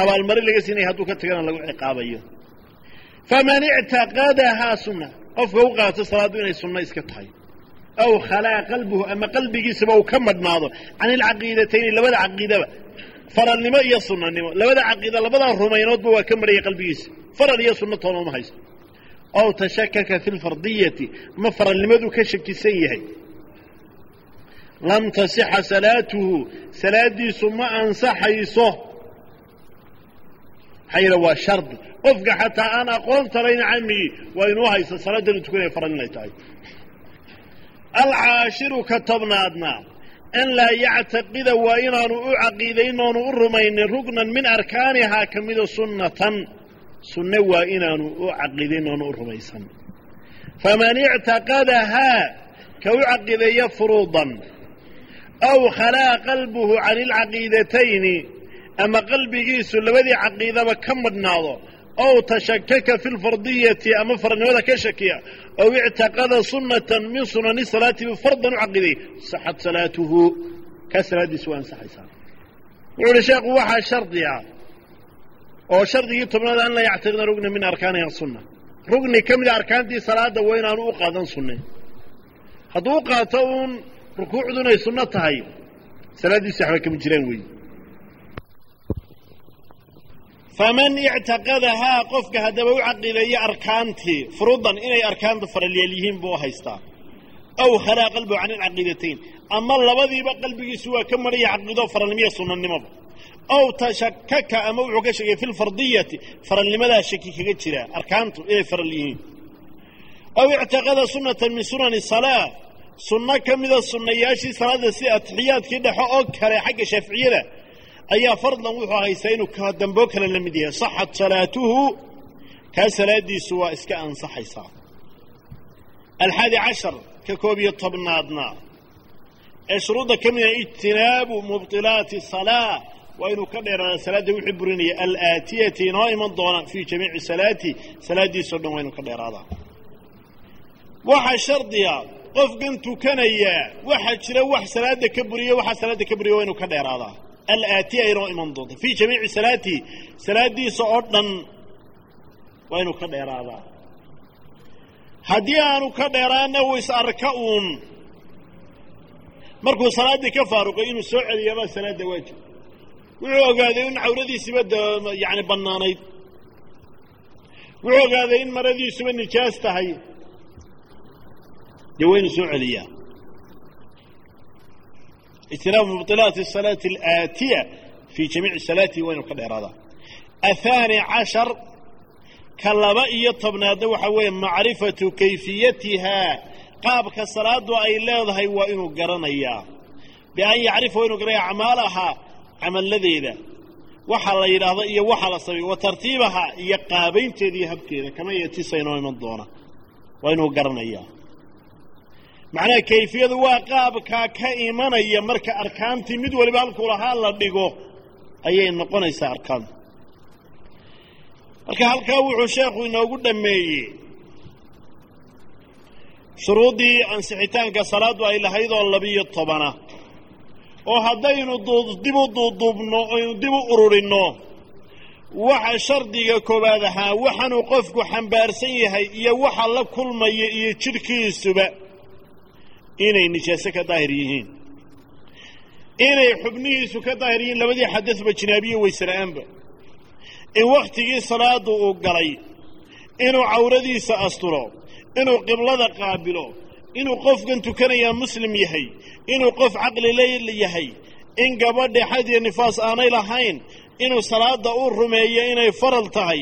Speaker 1: abaalmarin laga siinaya hadduu ka tagana lagu ciqaabayo. Faman ictaqadahaa sunna qofka u qaato salaaddu inay sunno iska tahay. Aw khalaa qalbuhu ama qalbigiisaba uu ka madhnaado can ilcaqiidatayni labada caqiidaba. Faralnimo iyo sunnanimo. Labada caqiida labadaa rumaynoodba waa ka marhaya qalbigiisa. Faral iyo sunno toona uma ow tashakaka fi lfardiyati ma faralnimaduu ka shakisan yahay lam tasixa salaatuhu salaaddiisu ma ansaxayso maxaa yidha waa shardi qofka xataa aan aqoon tarayn camigi waa inuu haysto salaadanu tukanaya faral inay tahay alcaashiru ka tobnaadna an laa yactaqida waa inaanu u caqiidayn u rumaynin rugnan min arkaanihaa ka mida sunnatan sunne waa inaanu u caqiidayn oonu u rumaysan. Faman ictaqadahaa ka u caqiideeya furuudan aw khalaa qalbuhu can ilcaqiidatayni ama qalbigiisu labadii caqiidaba ka madhnaado ow tashakaka fi lfardiyati ama farnimada ka shakiya ow ictaqada sunnatan min sunani salaati fardan u caqiiday saxat salaatuhu. Kaa salaaddiisu waa ansaxaysaa wuxuu uhi sheekhu waxaa shardi ah oo shardigii tobnaad an laa yactiqida rugna min arkaaniha sunna. Rugni ka mida arkaantii salaada waa inaanu u qaadan sunne hadduu u qaato uun rukuucdu inay sunno tahay salaaddiisi waxba kama jiraan weeye faman ictaqadahaa qofka haddaba u caqiideeya arkaantii furuudan inay arkaanta faralyeel yihiin buu haystaa. Aw khalaa qalbuhu can ilcaqiidatayn ama labadiiba qalbigiisu waa ka maraya caqiido faralnimiya sunnanimoba aw tashakaka ama wuxuu ka sheegay fi lfardiyati faralnimadaa shaki kaga jira arkaantu inay faral yihiin. Aw ictaqada sunnatan min sunani salaa sunno ka mida sunnayaashii salaada si atixiyaadkii dhexo oo kale xagga shaaficiyada ayaa fardan wuxuu haystaa inuu ka damboo kale la mid yahay. Saxat salaatuhu kaa salaadiisu waa iska ansaxaysaa. Alxaadi cashar ka koob iyo tobnaadna. Ee shuruudda ka mida ijtinaabu mubطilaati salaa waa inuu ka dheeraada salaadda wixii burinaya. Alaatiyati inoo iman doona fii jamiici salaati. Salaaddiisao dhan waa inuu ka dheeraadaa waxaa shardiga qofkan tukanaya waxaa jira wax salaada ka buriyo waxaa salaadda ka buriya waa inuu ka dheeraadaa alaatiya inoo iman doonta. Fii jamiici salaatihi salaaddiisa oo dhan waa inuu ka dheeraadaa haddii aanu ka dheeraana uu is arka uun markuu salaaddii ka faaruqay inuu soo celiyabaa salaadda waajib wuxuu ogaaday in cawradiisiba d yani bannaanayd. Wuxuu ogaaday in maradiisuba nijaas tahay. Dee waynu soo celiyaa. Ijtinaabu mubilaati salaati alaatiya fii jamiici salaatihi waynu ka dheeraadaa. Ahaani cashar ka laba iyo tobnaadna waxaa weeye macrifatu kayfiyatihaa qaabka salaadu ay leedahay waa inuu garanayaa. Bian yacrifa waa garanaya acmaalahaa camalladeeda waxa la yidhaahdo iyo waxa la sameeyo. Wa tartiibahaa iyo qaabaynteeda iyo habkeeda. Kama inoo iman doona waa inuu garanayaa macnaha kayfiyadu waa qaabkaa ka imanaya marka arkaantii mid waliba halkuu lahaa la dhigo ayay noqonaysaa arkaantu marka halkaa wuxuu sheekhu inoogu dhammeeyey shuruuddii ansixitaanka salaaddu ay lahayd oo labiyo tobana oo haddaynu dib u duuduubno aynu dib u ururinno waxa shardiga koowaad ahaa waxaanuu qofku xambaarsan yahay iyo waxa la kulmaya iyo jidhkiisuba inay nijaaso ka daahir yihiin. Inay xubnihiisu ka daahir yihiin labadii xadadba jinaabiye waysela'aanba in wakhtigii salaaddu uu galay inuu cawradiisa asturo inuu qiblada qaabilo inuu qofkan tukanayaa muslim yahay inuu qof caqli la yahay in gabadha xad iyo nifaas aanay lahayn inuu salaadda u rumeeyo inay faral tahay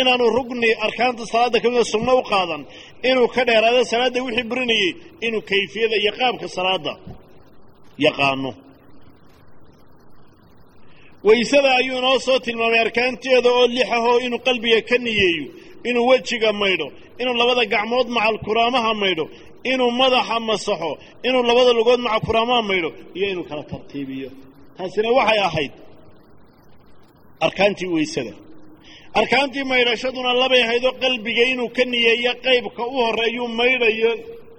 Speaker 1: inaanu rugni arkaanta salaadda ka mida sunno u qaadan inuu ka dheeraado salaadda wixii burinayey inuu kayfiyada iyo qaabka salaadda yaqaano. Waysada ayuu inoo soo tilmaamay arkaanteeda oo lixahoo inuu qalbiga ka niyeeyo inuu wejiga maydho inuu labada gacmood macal kuraamaha maydho inuu madaxa masaxo inuu labada lugood maca kuraamaha maydho iyo inuu kala tartiibiyo. Taasina waxay ahayd arkaantii weysada. Arkaantii maydhashaduna labay ahaydoo qalbiga inuu ka niyeeyo qaybka u horreeyuu maydhayo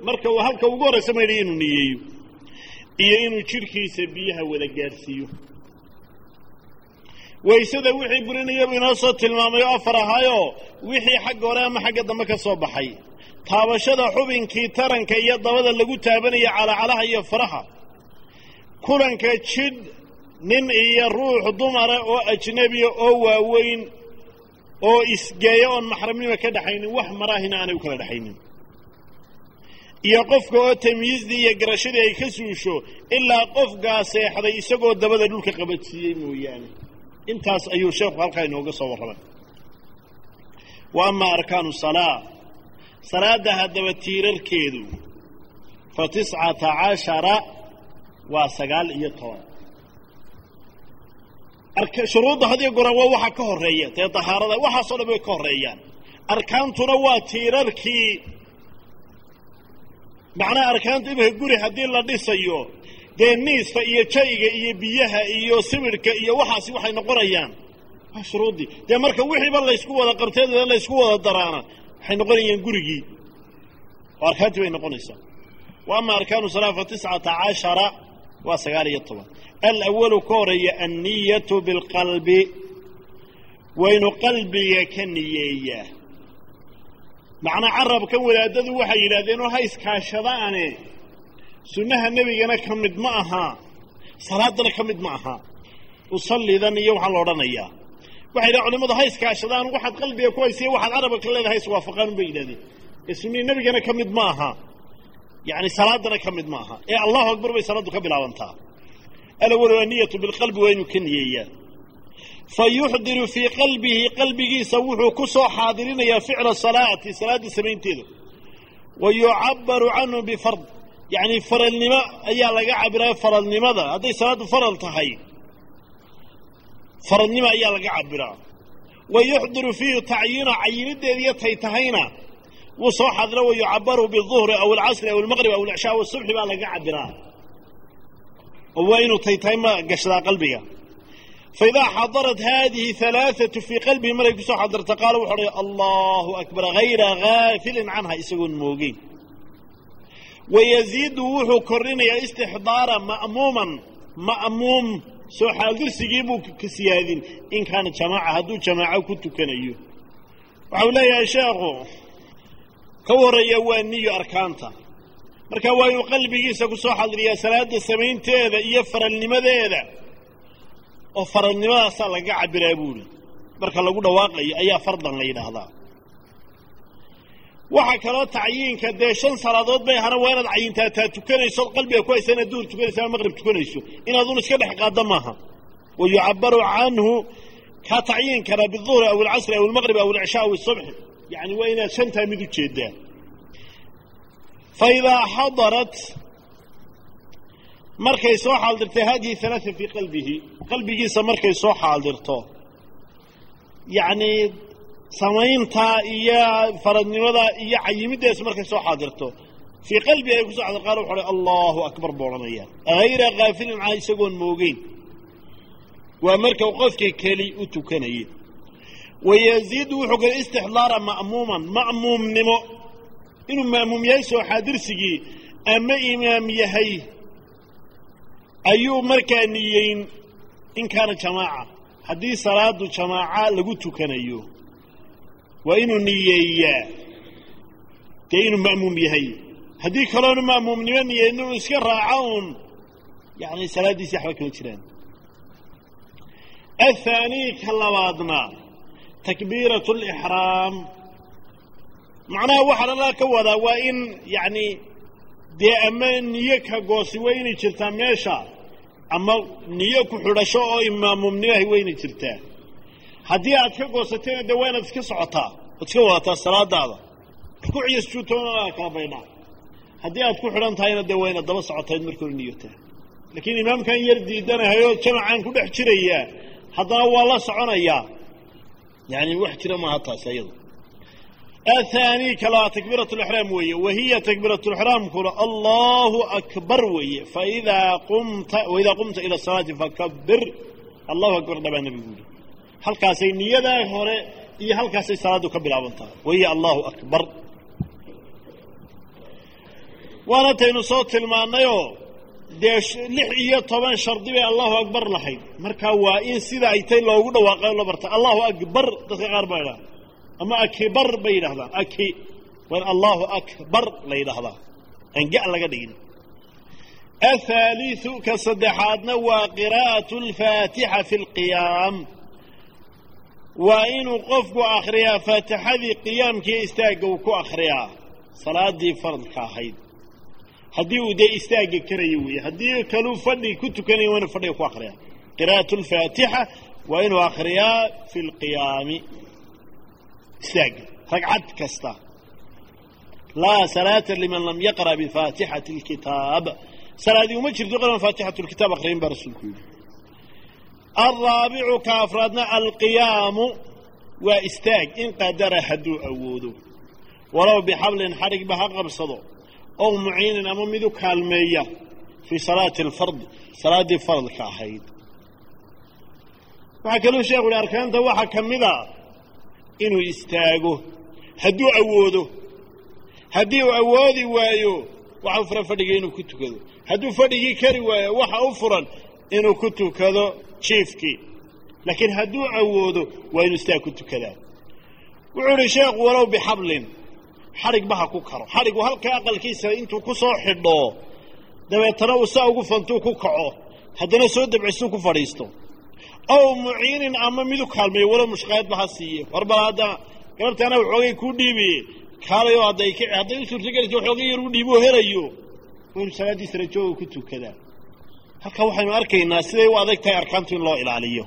Speaker 1: marka halka ugu horraysa maydhayo inuu niyeeyo iyo inuu jidhkiisa biyaha wada gaadhsiiyo. Waysada wixii burinaya buu inoo soo tilmaamay oo afar ahaayoo wixii xagga hore ama xagga dambe ka soo baxay taabashada xubinkii taranka iyo dabada lagu taabanaya calacalaha iyo faraha. Kulanka jidh nin iyo ruux dumara oo ajnebiya oo waaweyn oo isgeeya oon maxramnima ka dhaxaynin wax maraahina aanay u kala dhexaynin iyo qofka oo tamyiizdii iyo garashadii ay ka suusho ilaa qofkaa seexday isagoo dabada dhulka qabadsiiyey mooyaane. Intaas ayuu sheekhu halkaa inooga soo warramay wa amaa arkaanu salaa salaadda haddaba tiirarkeedu fa tiscata cashara waa sagaal iyo toban. Shuruudda hadiyo goran waa waxa ka horreeya dee dahaarada waxaasoo dhan way ka horreeyaan. Arkaantuna waa tiirarkii. Macnaha arkaantu iminka guri haddii la dhisayo dee niista iyo jayga iyo biyaha iyo sibidhka iyo waxaasi waxay noqonayaan. Waa shuruuddii dee marka wixiiba laysku wada qabteeda laysku wada daraana waxay noqonayaan gurigii. Oo arkaantii bay noqonaysaa. Wa ama arkaanu salaa fa tiscata cashara waa sagaal iyo toban. Alawalu ka horreeya anniyatu bilqalbi waynu qalbiga ka niyeeyaa macnaa carabkan wadaadadu waxay yidhahdeen oo ha iskaashadaane sunnaha nebigana ka mid ma aha. Salaaddana ka mid ma aha. Usallidan iyo waxaa la odhanayaa waxay yidhahen culimadu ha iskaashadaan waxaad qalbiga ku haysiya waxaad carabka ka leedahay iswaafaqaan bay yidhahdeen. Ee sunnihii nebigana ka mid ma aha yacni salaaddana ka mid ma aha ee allahu akbar bay salaaddu ka bilaabantaa. Alawalu anniyatu bilqalbi waa ka niyeeyaa fa fii qalbihi qalbigiisa wuxuu ku soo xaadirinayaa ficla salaati salaadda samaynteeda. Wa yucabbaru canhu bifard. Yacni faralnimo ayaa laga cabiraya faralnimada. Hadday salaaddu faral tahay faralnimo ayaa laga cabiraa wa yuxdiru fiihi tacyiina cayinideediyo tay tahayna wuu soo xadira wa yucabaru biduhri aw alcasri aw almaqrib aw alcishaa aw asubxi baa laga cabiraa oo waa inuu tay ma gashdaa qalbiga. Faidaa xadarat haadihi halaaatu fii qalbihi maray ku soo xadirta qaala wuxu odhay allahu akbar hayra gaafilin canha isagoon moogeyn wayaziidu wuxuu kordhinayaa istixdaara ma'muuman ma'muum soo xaadirsigii buu ka siyaadin. In kaana jamaaca hadduu jamaaco ku tukanayo. Waxau leeyahay sheekhu ka warreeya waa niyo arkaanta. Marka waa inuu qalbigiisa ku soo xadiriyaa salaadda samaynteeda iyo faralnimadeeda oo faralnimadaasaa laga cabbiraa buuhi marka lagu dhawaaqayo ayaa fardan la yidhaahdaa waxaa kaloo tacyiinka dee shan salaadood bay hana waa inaad cayintaa taa tukanayso qalbiga ku haysa inaad duhur tukanayso ama maqrib tukanayso. Inaadun iska dhex qaadda maaha. Wa yucabaru canhu kaa tacyiinkana biduhri aw alcasri aw almaqrib aw alcishaa aw asubxi yani waa inaad shantaa mid u jeedaa fa xadarat markay soo xaaldirtay hadihi halaaa fii qalbihi qalbigiisa markay soo xaaldirto. Yacni samayntaa iyo faradnimada iyo cayimidaas markay soo xaadirto. Fii qalbi ay ku soo xadir qaar wuxu odhay allahu akbar buu odhanaya. Hayra kaafilin canha isagoon moogeyn waa marka qofkii keli u tukanayay wayaziidu wuxuu kale istixdaara ma'muuman ma'muumnimo. Inuu ma'muum yahay soo xaadirsigii ama imaam yahay? Ayuu markaa niyeyn in kaana jamaaca. Haddii salaadu jamaaca lagu tukanayo waa inuu niyeeyaa dee inuu ma'muum yahay? Haddii kaloonu ma'muumnimo niyeyn inuu iska raaco uun yani salaaddiisi waxba kama jiraan. Athaanii ka labaadna takbiiratu alixraam macnaha waxaa lalaa ka wadaa waa in yacni dee ama niyo ka goosi waa jirtaa meesha ama niyo ku xidhasho oo imaamuumnimahay waa inay jirtaa haddii aad ka goosatayna dee waa inaad iska socotaa oad iska wadataa salaadaada rukuuc iyo sujuudtoona kala baydhaa haddii aad ku xidhan tahayna dee waa inaad daba socotayd marka hore niyotaa laakiin imaamkan yar diidanahayoo jamacaan ku dhex jirayaa haddana waa la soconayaa. Yani wax jira maaha taas ayadu. Athaanii kalaa takbiirat lixraam weeye wa hiya takbiirat lixraamkuna allahu akbar weeye. Faidaa qumta waidaa qumta ila salaati fakabir allahu akbar dhabaa nabigu yidhi halkaasay niyadaa hore iyo halkaasay salaaddu ka bilaabantaha wahiya allahu akbar. Waana taynu soo tilmaannayoo dee lix iyo toban shardi bay allahu akbar lahayd. Marka waa in sida ay tay loogu dhawaaqay la barta allahu akbar dadka qaar baa idhaha ama akibar bay yidhahdaan aki waa allahu akbar la yidhaahdaa. Aan ga laga dhigin. Athaaliu ka saddexaadna waa qiraa'atu alfaatixa fi lqiyaam waa inuu qofku akhriyaa faatixadii qiyaamkiiyo istaagga uu ku akhriyaa. Salaadii faradka ahayd. Haddii uu dee istaagga karayo weeye haddii kaluu fadhi ku tukanaya waa inuu fadhiga ku akhriyaa. Qiraa'atu alfaatixa waa inuu akhriyaa fi lqiyaami istaagga ragcad kasta. Laa salaata liman lam yaqra' bifaatixati alkitaab salaadii uma jirto qaran faatixatu lkitaab akhriyin baa rasuulku yidhi alraabicu ka afraadna alqiyaamu waa istaag in qadara hadduu awoodo walow bixablin xadhigba ha qabsado ow muciinin ama mid u kaalmeeya fii salaati alfardi salaaddii faradka ahayd waxaa kaluu sheekhu uhi arkaanta waxaa ka mid a inuu istaago hadduu awoodo haddii uu awoodi waayo waxa u furan fadhigii inuu ku tukado hadduu fadhigii kari waayo waxa u furan inuu ku tukado jiifkii laakiin hadduu awoodo waa inuu istaag ku tukadaa. Wuxuu idhi sheekhu walow bixablin xadhigba ha ku karo. Xadhigu halka aqalkiisa intuu ku soo xidho dabeetana uu saa ugu fantuu ku kaco. Haddana soo dabcisuu ku fadhiisto. Ow muciinin ama midu kaalmeeyo walow mushqaayadba ha siiye war bal hadda galabtaana waxoogay kuu dhiibiye kaalayo hadday hadday u suurtagelaysa waxoogay yar u dhiiboo helayo. Waa inu salaaddiisa rajooga ku tukadaa halka waxaynu arkaynaa siday u adag tahay arkaantu in loo ilaaliyo.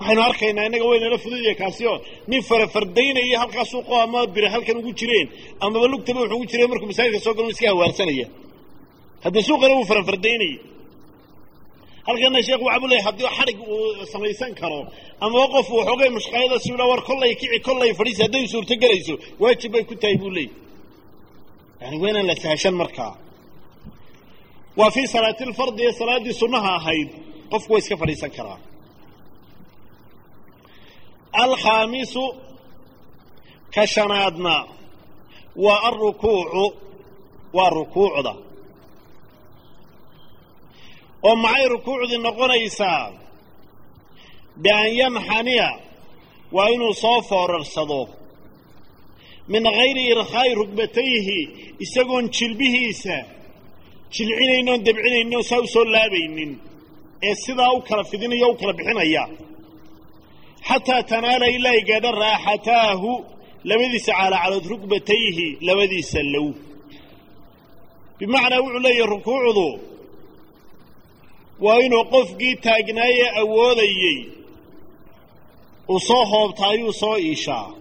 Speaker 1: Waxaynu arkaynaa innaga waynala fududiya kaasi oo nin farafardaynaya halkaa suuqo ama bire halkan ugu jireen amaba lugtaba wuxuu ugu jireen markuu masaajidka soo galo iska hawaarsanaya hadda suuqana wuu farafardaynayay halkana sheekhu waxaa bu leeyahy haddii xadhig uu samaysan karo amaba qof uu xoogay mushqaayada siula war kollay kici kollay fadhiisi hadday suurto gelayso waajib bay ku tahay buu leeyay yani waa la sahashan markaa waa fii salaati lfardi ee salaaddii sunnaha ahayd. Qofku waa iska fadhiisan karaa alkhaamisu ka shanaadna waa alrukuucu waa rukuucda. Oo maxay rukuucdii noqonaysaa? Bian yanxaniya waa inuu soo foorarsado min hayri irkhaa'i rugbatayhi isagoon jilbihiisa jilcinayno on dabcinayno saa u soo laabaynin. Ee sidaa u kala fidinaya u kala bixinaya. Xataa tanaala ilaa ay raaxataahu labadiisa calaacalood rugbatayhi labadiisa low. Bimacnaa wuxuu leeyahay rukuucdu waa inuu qofkii taagnaaye awoodayey uu soo hoobta ayuu soo iishaa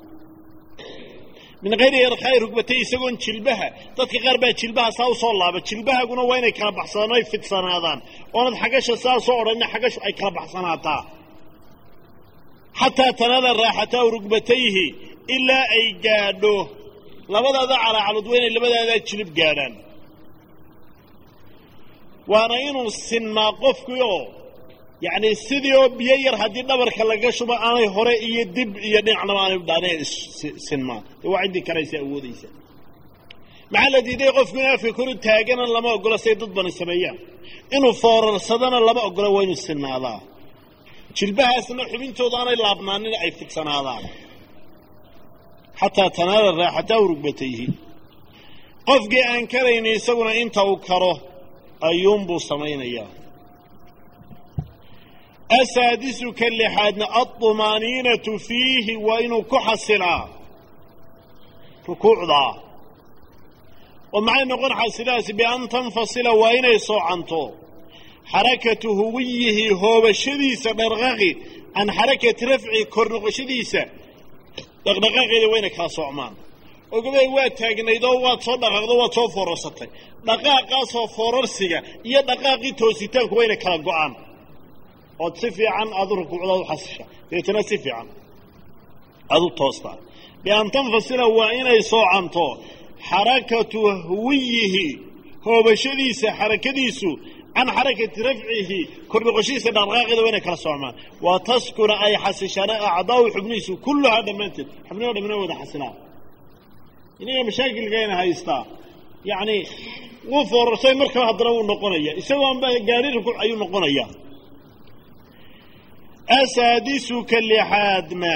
Speaker 1: min hayri irkhaa'i rugbatay isagoon jilbaha. Dadka qaar baa jilbaha saa u soo laaba jilbahaguna waa inay kala baxsadaan ay fidsanaadaan. Oonad xagasha saa soo odhanina xagashu ay kala baxsanaataa. Xataa tanaala raaxatahu rugbatayhi ilaa ay gaadho. Labadaada calaacalood waa inay labadaadaa jilib gaadhaan. Waana inuu sinmaa qofkii oo yacni sidii oo biyo yar haddii dhabarka laga shubo aanay hore iyo dib iyo dhinacnaba aanay dhaaneen sinmaa dee waa karaysa awoodaysa. Maxaa la diiday qofku in afka koru taagana lama ogolo say dad bani sameeyaan. Inuu foorarsadana lama ogolo waa inuu sinnaadaa jilbahaasna xubintooda aanay laabnaanin ay fidsanaadaan xataa tanaala raaxatahu rugbatayhi qofkii aan karayni isaguna inta uu karo ayuunbuu samaynayaa asaadisu ka lixaadna alطumaaniinatu fiihi waa inuu ku xasilaa rukuucdaa oo maxay noqon xasilaasi bian tanfasila waa inay soocanto xarakatu huwiyihi hoobashadiisa dhaqdhaqaaqi can xarakati rafci kor noqoshadiisa dhaqdhaqaaqeeda waa inay kala socmaan ogabay waa taagnayd oo waad soo dhaqaaqdo waad soo foorarsatay dhaqaaqaasoo foorarsiga iyo dhaqaaqii toositaanku waa kala go'aan ood si fiican aad u rukuucdaad u xasisha. Deetana si fiican. Aad u toostaa bian tanfasila waa inay soocanto xarakatu huwiyihi hoobashadiisa xarakadiisu can xarakati rafcihi kor noqoshihiisa dhaqdhaqaaqeeda waa inay kala socmaan. Wa taskuna ay xasishaan acdaau xubnihiisu kulluhaa dhammaanteed. Xubniho dhamna wada xasilaan. Inaga mashaakilkayna haystaa yacni wuu foorarsay markaba haddana wuu noqonaya. Isagoo anba gaari rukuuc ayuu noqonaya asaadisu ka lixaadna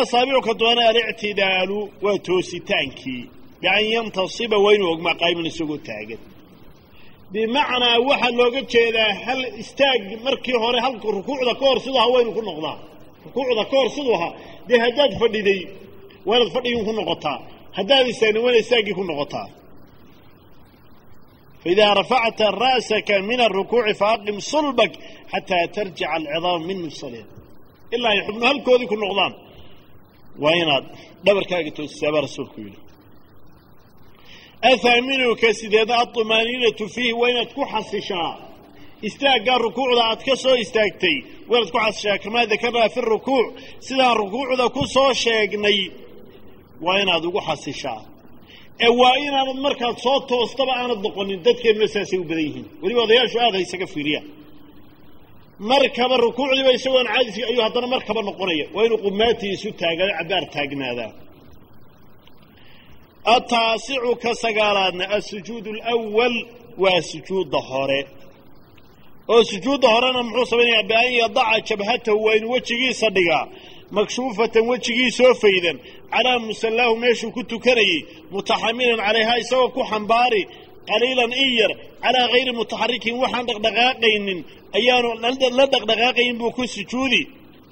Speaker 1: asaabicu ka doona alictidaalu waa toositaankii bian yantasiba waa inuu ogmaa qaa'iman isagoo taagan bimacnaa waxaa looga jeedaa hal istaag markii hore halka rukuucda ka hor siduu ahaa waynu ku noqdaa rukuucda ka hor siduu ahaa dee haddaad fadhiday waa inaad fadhigin ku noqotaa haddaad istaagnin waa inaad istaaggii ku noqotaa faidaa rafacta ra'saka min arukuuci faaqim sulbak xataa tarjica alcidaam min mifsaliha ilaa ay xubno halkoodii ku noqdaan waa inaad dhabarkaaga toosisaa baa rasuulku yidhi ahaaminuka sideeda alطumaaniinatu fiihi waa inaad ku xasishaa istaaggaa rukuucda aad ka soo istaagtay waa inaad ku xasishaa kamaa dakarnaa fi rukuuc sidaan rukuucda ku soo sheegnay waa inaad ugu xasishaa ee waa inaanad markaad soo toostaba aanad noqonin dadkeennuna saasay u badan yihiin. Weliba odayaashu aad ha isaga fiiriyaan. Markaba rukuucdiiba isagoon caadisi ayuu haddana markaba noqonaya. Waa inuu qumaatii isu taagado cabbaar taagnaadaa. Ataasicu ka sagaalaadna asujuud alawal waa sujuudda hore. Oo sujuudda horena muxuu samaynayaa bian yadaca jabhatahu waa inuu wejigiisa dhigaa makshuufatan wejigiisoo faydan calaa musallaahu meeshuu ku tukanayey mutaxamilan calayhaa isagoo ku xambaari qaliilan in yar calaa hayri mutaxarikin waxaan dhaqdhaqaaqaynin ayaanu la dhaqdhaqaaqayin buu ku sujuudi.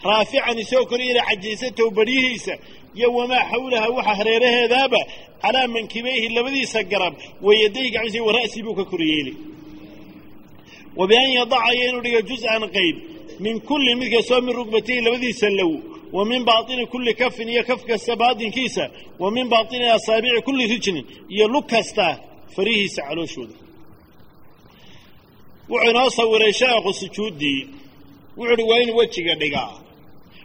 Speaker 1: Raafican isagoo kor ila cajiysatahu baryihiisa iyo wamaa xawlaha waxa hareeraheedaaba calaa mankibayhi labadiisa garab wayadayhi gacmiisa wa ra'sii buu ka kor yeeli wa bian yadaca iyo inuu dhiga juz-an qayb min kullin mid kastoo min rugbatayhi labadiisa low wa min baatini kulli kafin iyo kaf kasta baatinkiisa wa min baatini asaabici kulli rijlin iyo lug kasta farihiisa calooshooda. Wuxuu inoo sawiray sheekhu sujuuddii wuxuu uhi waa inuu wejiga dhigaa.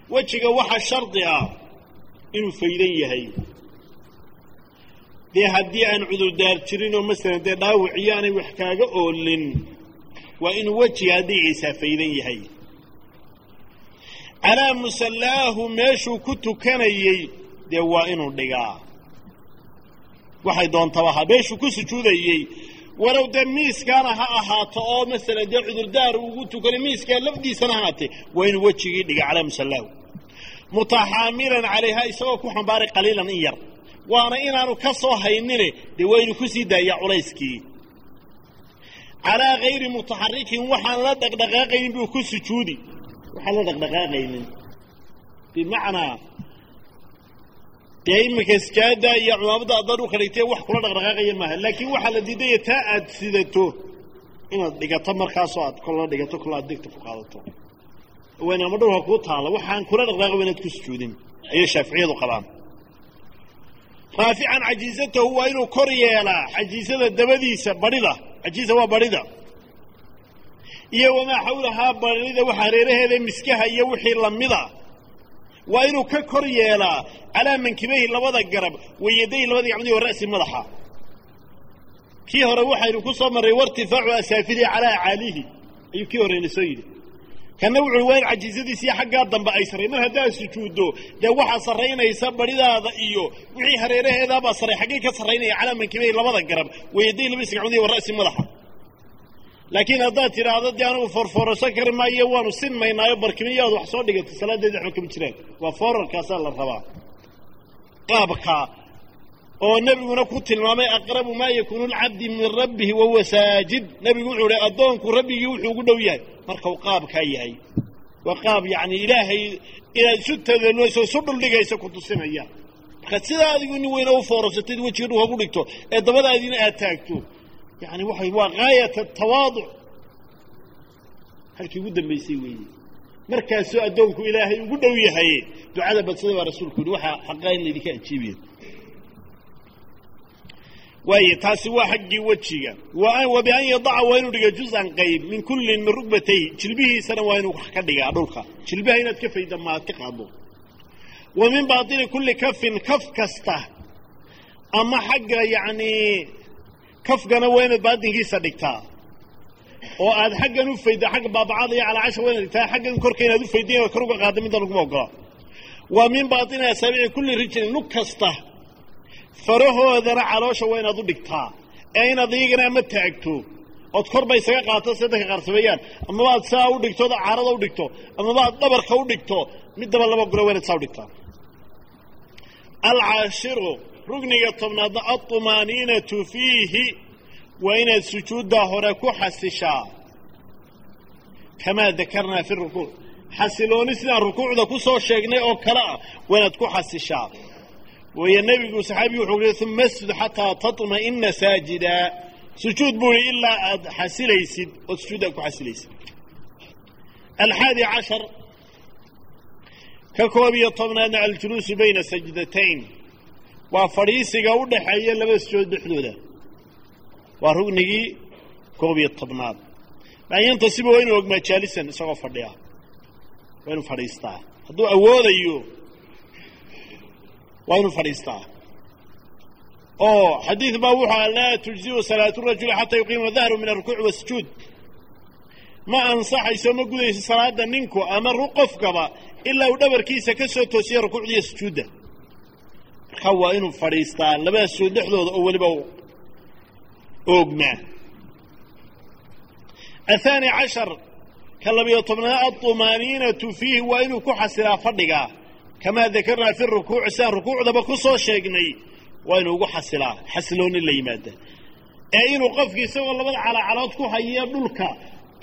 Speaker 1: Wejiga waxa shardi ah inuu faydan yahay. Dee haddii aan cudurdaar jirin oo masalan dee dhaawiciyo aanay wax kaaga oolin waa inuu wejiga haddiiciisaa faydan yahay calaa musallaahu meeshuu ku tukanayey dee waa inuu dhigaa? Waxay doontaba ha meeshuu ku sujuudayey. Walow dee miiskaana ha ahaato oo masalan dee cudurdaar ugu tukanay miiskaa lafdiisana haatee waa inuu wejigii dhiga calaa musallaahu. Mutaxaamilan calayha isagoo ku xambaaray qaliilan in yar. Waana inaanu ka soo haynine dee waa inuu ku sii daayaa culayskii. Calaa hayri mutaxarikin waxaan la dhaqdhaqaaqaynin buu ku sujuudi waxaan la dhaqdhaqaaqaynin. Bimacnaa dee iminka iskaada iyo cumaamada adaan u kadhigtee wax kula dhaqdhaqaaqaya maaha. Laakiin waxaa la diidaya taa aad sidato inaad dhigato markaasoo aad kolla dhigato kolla aad degta ku qaadato. Wayn ama dhowrka kuu taala waxaan kula dhaqdhaqaqa inaad ku sujuudin ayay shaaficiyadu qabaan raafican cajiizatahu waa inuu kor yeelaa cajiizada dabadiisa badhida cajiiza waa badhida iyo wamaa xawlahaa badhida waxa hareeraheeda miskaha iyo wixii lamida waa inuu ka kor yeelaa calaa mankibayhi labada garab wayadayhi labada gacmood wa ra'si madaxa. Kii hore waxaynu ku soo marray wairtifaacu asaafilihi calaa caalihi. Ayuu kii horeyna soo yidhi. Kana wuxuui waa in xaggaa dambe ay sarray mar haddaad sujuuddo dee waxaa sarraynaysa badhidaada iyo wixii hareeraheedaabaa sarray xaggay ka sarraynaya calaa mankibayhi labada garab wayadayhi labadiisa gacmood wa ra'si madaxa laakiin haddaad tidhaahdo dee anugu foorfoorasho kari maayo waanu sinmaynaayo barkimiyaad wax soo dhigatay salaadeedi waxba kama jiraan waa foorarkaasaa la rabaa. Qaabkaa oo nebiguna ku tilmaamay aqrabu maa yakuunu lcabdi min rabbihi wahuwa saajid. Nebigu wuxuu ihi addoonku rabbigii wuxuu ugu dhow yahay. Markau qaabkaa yahay. Waa qaab yacni ilaahay inaad isu tadallayso isu dhuldhigaysa ku tusinaya. Markaad sidaa adigu nin weyna u foorasatid wejiga dhulka ku dhigto ee dabadaadiina aad taagto yani waxay waa gaayata tawaaduc halkii ugu dambaysay weeye. Markaasuu addoonku ilaahay ugu dhow yahay ducada badsada baa rasuulku yihi waxaa xaqaa in laydinka ajiibaya waaye taasi waa xaggii wejiga. Wa bian yadaca waa inuu dhiga juz-an qayb min kullin min rugbatayhi jilbihiisana waa inuu ka dhigaa dhulka. Jilbaha inaad ka fayda maad ka qaado wa min baatini kulli kafin kaf kasta. Ama xagga yacni kafkana waa inaad baatinkiisa dhigtaa. oo aad xaggan u fayda xagga baabacada iyo calaacasha waa inaad dhigtaa xaggan korka inaad u faydin kor uga qaada midda laguma ogola. Wa min baatini asaabici kulli rijlin lug kasta. Farahoodana caloosha waa inaad u dhigtaa. Ee inaad iyagana ama taagto. Ood korba isaga qaato si dadka qaar sameeyaan. Amaba aad saa u dhigto ood caarada u dhigto. Amaba aad dhabarka u dhigto middaba laba gura waa saa u dhigtaa. Alcaashiru rugniga tobnaadna alطumaaniinatu fiihi waa inaad sujuuddaa hore ku xasishaa. Kamaa dakarnaa fi rukuuc xasilooni sidaan rukuucda ku soo sheegnay oo kale ah waa inaad ku xasishaa. Waayo nebigu saxaabigu wuxuu yihi uma asjud xataa taطma'ina saajida sujuud buu ihi ilaa aad xasilaysid ood sujuuddaa ku xasilaysid. Alxaadi cashar ka koob iyo tobnaadna aljuluusu bayna sajdatayn waa fadhiisiga u dhaxeeya laba sujood dhexdooda waa rugnigii koob iyo tobnaad. Maanyantasiba waa inuu ogmaa jaalisan isagoo fadhiya. Waa inuu fadhiistaa. Hadduu awoodayo waa inuu fadhiistaa. Oo xadiid baa wuxuu aha laa tujziu salaatu rajuli xataa yuqiima dahru min alrukuuci wasujuud ma ansaxayso ma gudayso salaada ninku ama qofkaba ilaa uu dhabarkiisa ka soo toosiya rukuucda iyo sujuudda markaa waa inuu fadhiistaa labada sujood dhexdooda oo weliba oogmaa ahaani cashar ka labiyo tobnaad alطumaaniinatu fiihi waa inuu ku xasilaa fadhiga. Kamaa dakarnaa fi rukuuci sidaan rukuucdaba ku soo sheegnay waa inuu ugu xasilaa xasilooni la yimaada. Ee inuu qofki isagoo labada calaacalood ku hayiyo dhulka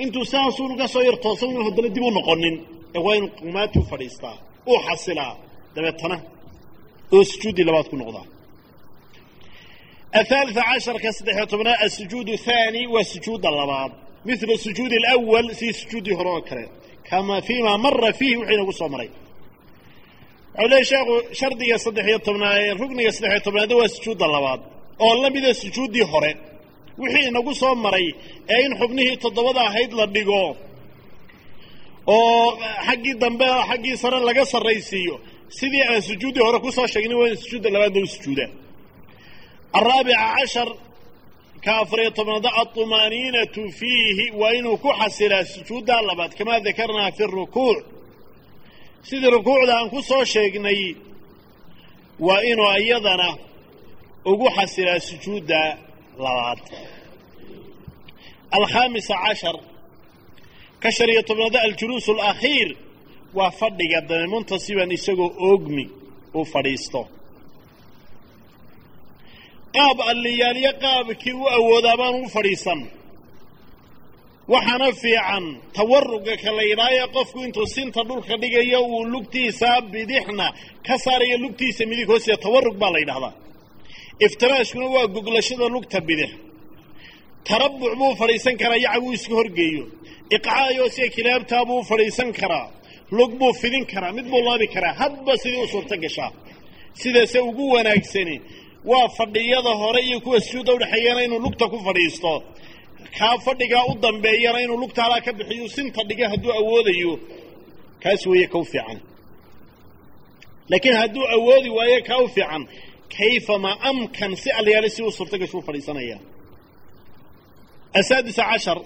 Speaker 1: intuu saasuunu ka soo yar toosa inu haddana dib u noqonin ee waa inuu qumaatuu fadhiistaa uu xasilaa dabeetana oo sujuuddii labaad ku noqdaa athalitثa casharka saddexiyo tobnaad asujuud thaani waa sujuudda labaad mila sujuudi alawal sidii sujuuddii hore oo kale kama fiima mara fiihi wixii inagu soo maray wuxuu leey sheekhu shardiga saddexiyo tobnaad rugniga saddexiyo tobnaadna waa sujuudda labaad oo la mida sujuuddii hore wixii inagu soo maray ee in xubnihii toddobada ahayd la dhigo oo xaggii dambe xaggii sare laga sarraysiiyo sidii aan sujuuddii hore ku soo waa sujuudda labaadna u sujuudaa alraabica cashar ka afariyo tobnaada alطumaaniinatu fiihi waa inuu ku xasilaa sujuuddaa labaad kamaa dakarnaa fi rukuuc. Sidii rukuucda aan ku soo sheegnay waa inuu iyadana ugu xasilaa sujuudda labaad. Alkhaamisa cashar ka shan iyo tobnaada aljuluus alakhiir waa fadhiga dame muntasiban isagoo oogmi uu fadhiisto. Qaab alliyaalyo qaabkii u awoodaa baan u fadhiisan. Waxaana fiican tawaruga ka la yidhaayo qofku intuu sinta dhulka dhigayo uu lugtiisa bidixna ka saarayo lugtiisa midig hoosteeda tawarug baa la yidhahdaa iftiraashkuna waa goglashada lugta bidix. Tarabuc buu fadhiisan karaa yacag uu iska horgeeyo. Iqcaayo sida kilaabtaa buu fadhiisan karaa lug buu fidin karaa mid buu laabi karaa hadba sidii u suurto gashaa. Sidaase ugu wanaagsani waa fadhiyada hore iyo kuwa sujuudda udhexeeyana inuu lugta ku fadhiisto. Kaa fadhigaa u dambeeyana inuu lugta halaa ka bixiyo sinta dhiga hadduu awoodayo kaas weeye ka u fiican. Laakiin hadduu awoodi waayo kaa u fiican kayfama amkan si alyaale si uu suurto gasho u asaadisa cashar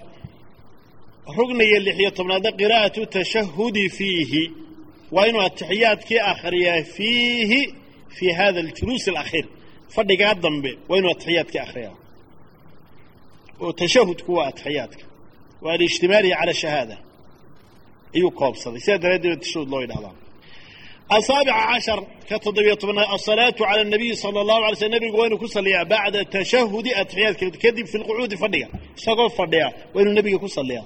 Speaker 1: rugniga lixiyo tobnaadna qiraa'atu tashahudi fiihi. Waa inuu atixiyaadkii akhriyaa fiihi fii hada aljuluus alakhiir. Fadhigaa dambe waa inuu atixiyaadkii akhriyaa. Oo tashahudku waa atixiyaadka waa alijtimaalihi cala shahaada. Ayuu koobsaday. Sidaa daraaddeed tashahud loo yidhahdaa asaabica cashar ka toddobiyo tobnaad asalaatu cala anabiyi sala allahu alay slm nebigu waa inuu ku salliyaa bacda tashahudi atixiyaadka kadib fi lqucuudi fadhiga. Isagoo fadhiya waa inuu nebiga ku salliyaa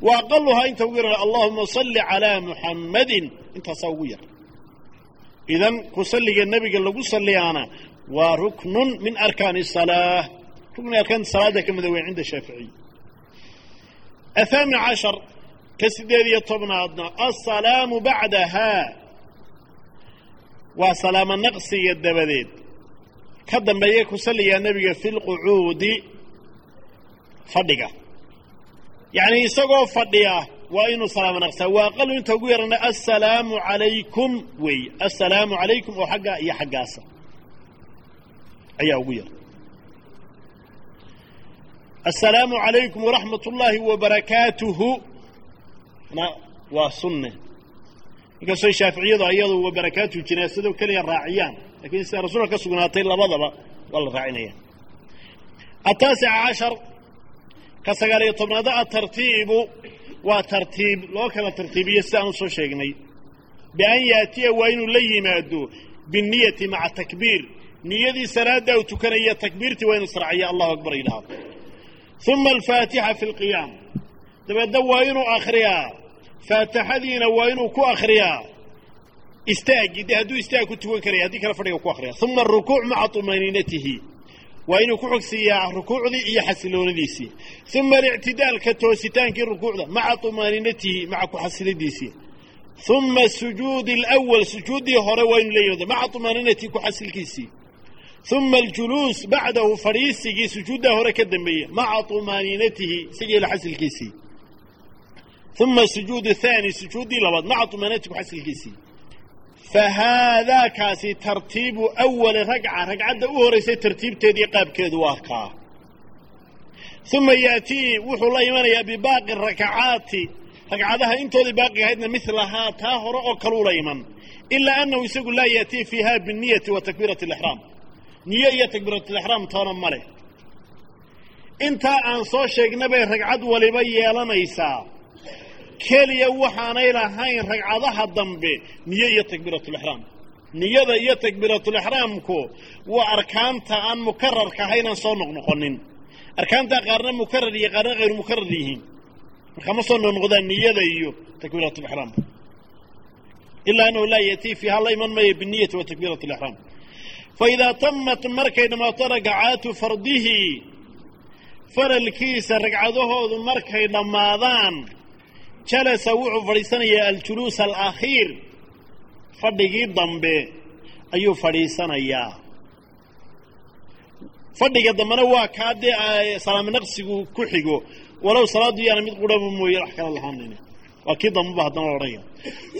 Speaker 1: wa aqaluhaa inta ugu yar allahuma salli calaa muxammadin intaasaa ugu yar. Idan ku nebiga lagu salliyaana waa ruknun min arkaani salaa rukni arkaanta salaada ka mida weyn cinda shaaficiy athaamin cashar ka sideed iyo tobnaadna asalaamu bacdahaa waa salaamo naqsiga dabadeed. Ka dambeeya ku nebiga fi lqucuudi fadhiga yacni isagoo fadhiya waa inuu salaamo naqsaa waa aqalu inta ugu yarana assalaamu calaykum weey. Assalaamu calaykum oo xaggaa iyo xaggaasa. Ayaa ugu yar. Assalaamu calaykum waraxmat ullaahi wabarakaatuhu waa sunne. Inkastoo shaaficiyadu ayadu wabarakaatuhu jinaasado keliya raaciyaan lakiin sida rasuulka ka sugnaatay labadaba waa la raacinaya. Ataasica cashar ka sagaal iyo tobnaada atartiibu waa tartiib loo kala tartiibiyo sidaan u soo sheegnay. Bian yaatiya waa inuu la yimaado binniyati maca takbiir. Niyadii salaadda uu tukanaya takbiirtii waa inu israaciya allahu akbar yidhaahdo uma alfaatixa fi lqiyaam dabeedna waa inuu akhriyaa. Faatixadiina waa inuu ku akhriyaa. Istaagii de hadduu istaag ku tukan karaya haddii kale fadhiga ku akhriya uma arukuuc maca طumaaniinatihi waa inuu ku xogsiiyaa rukuucdii iyo xasiloonadiisii. Uma alictidaalka toositaankii rukuucda maca umaaninatihi maca kuxasiladiisii uma sujuudi اlwal sujuuddii hore waa inuu la yimaado maca umaaninatihi uma aljuluus bacdahu fadhiisigii sujuuddaa hore ka dambeeya maca umaaniinatihi isagii xasilkiisii. Uma sujuud aani sujuuddii labaad maca umaninatihi kuxasilkiisii fahaadaakaasi tartiibu awali ragca ragcadda u horeysay tartiibteedii qaabkeedu waa kaa uma yaatii wuxuu la imanayaa bibaaqi rakacaati ragcadaha intoodii baaqiga ahaydna milahaa taa hore oo kaluu la iman ilaa annahu isagu laa yaatii fiiha binniyati wa takbiirati alixraam niyo iyo takbiiratulixraam toona ma leh intaa aan soo sheegna bay ragcad waliba yeelanaysaa keliya waxaanay lahayn ragcadaha dambe niyo iyo takbiiratulixraam niyada iyo takbiiratulixraamku waa arkaanta aan mukararka ahayn aan soo noqnoqonin. Arkaantaa qaarna mukarar iyo qaarna hayru mukarar yihiin. Marka ma soo noqnoqdaan niyada iyo takbiiratulixraamku ilaa annahu laa yatii fiiha la iman maya binniyati wa takbiirati alixraam faidaa tamat markay dhammaato ragcaatu fardihi faralkiisa ragcadahoodu markay dhammaadaan jalasa wuxuu fadhiisanayaa aljuluus alakhiir fadhigii dambe ayuu fadhiisanayaa. Fadhiga dambena waa kaa dee salaamo ku xigo. Walow salaaddu yaana mid qurhaba mooye wax kala lahaanayna waa kii dambeba haddana la odhanaya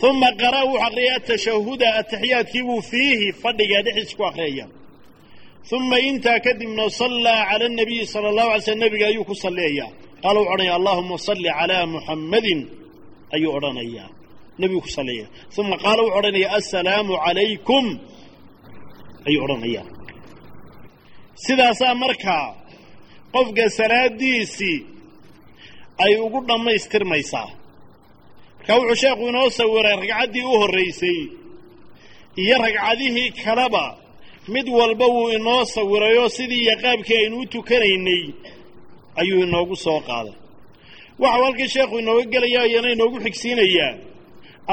Speaker 1: uma qara'a wuxuu aqriyay atashahuda ataxiyaadkiibuu fiihi fadhiga dhexdiis ku akhriyaya uma intaa kadibna sallaa cala anabiyi sala allahu alay slm nebiga ayuu ku salliyayaa qaala wuxu odhanaya allahuma salli calaa muxammadin ayuu odhanayaa. Nebigu ku salliyaya uma qaala wuxuu odhanaya assalaamu calaykum ayuu odhanayaa. Sidaasaa markaa qofka salaadiisii ay ugu dhammaystirmaysaa. Marka wuxuu sheekhu inoo sawiray ragcaddii u horraysay iyo ragcadihii kaleba mid walba wuu inoo sawirayoo sidii iyo qaabkii aynu u tukanaynay ayuu inoogu soo qaaday. Waxau halkii sheekhu inooga gelaya iyana inoogu xigsiinayaa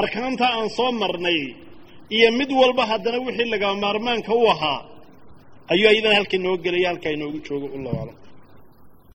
Speaker 1: arkaanta aan soo marnay iyo mid walba haddana wixii laga maarmaanka u ahaa ayuu ayadana halka inooga gelaya halkaa inoogu joogo aclam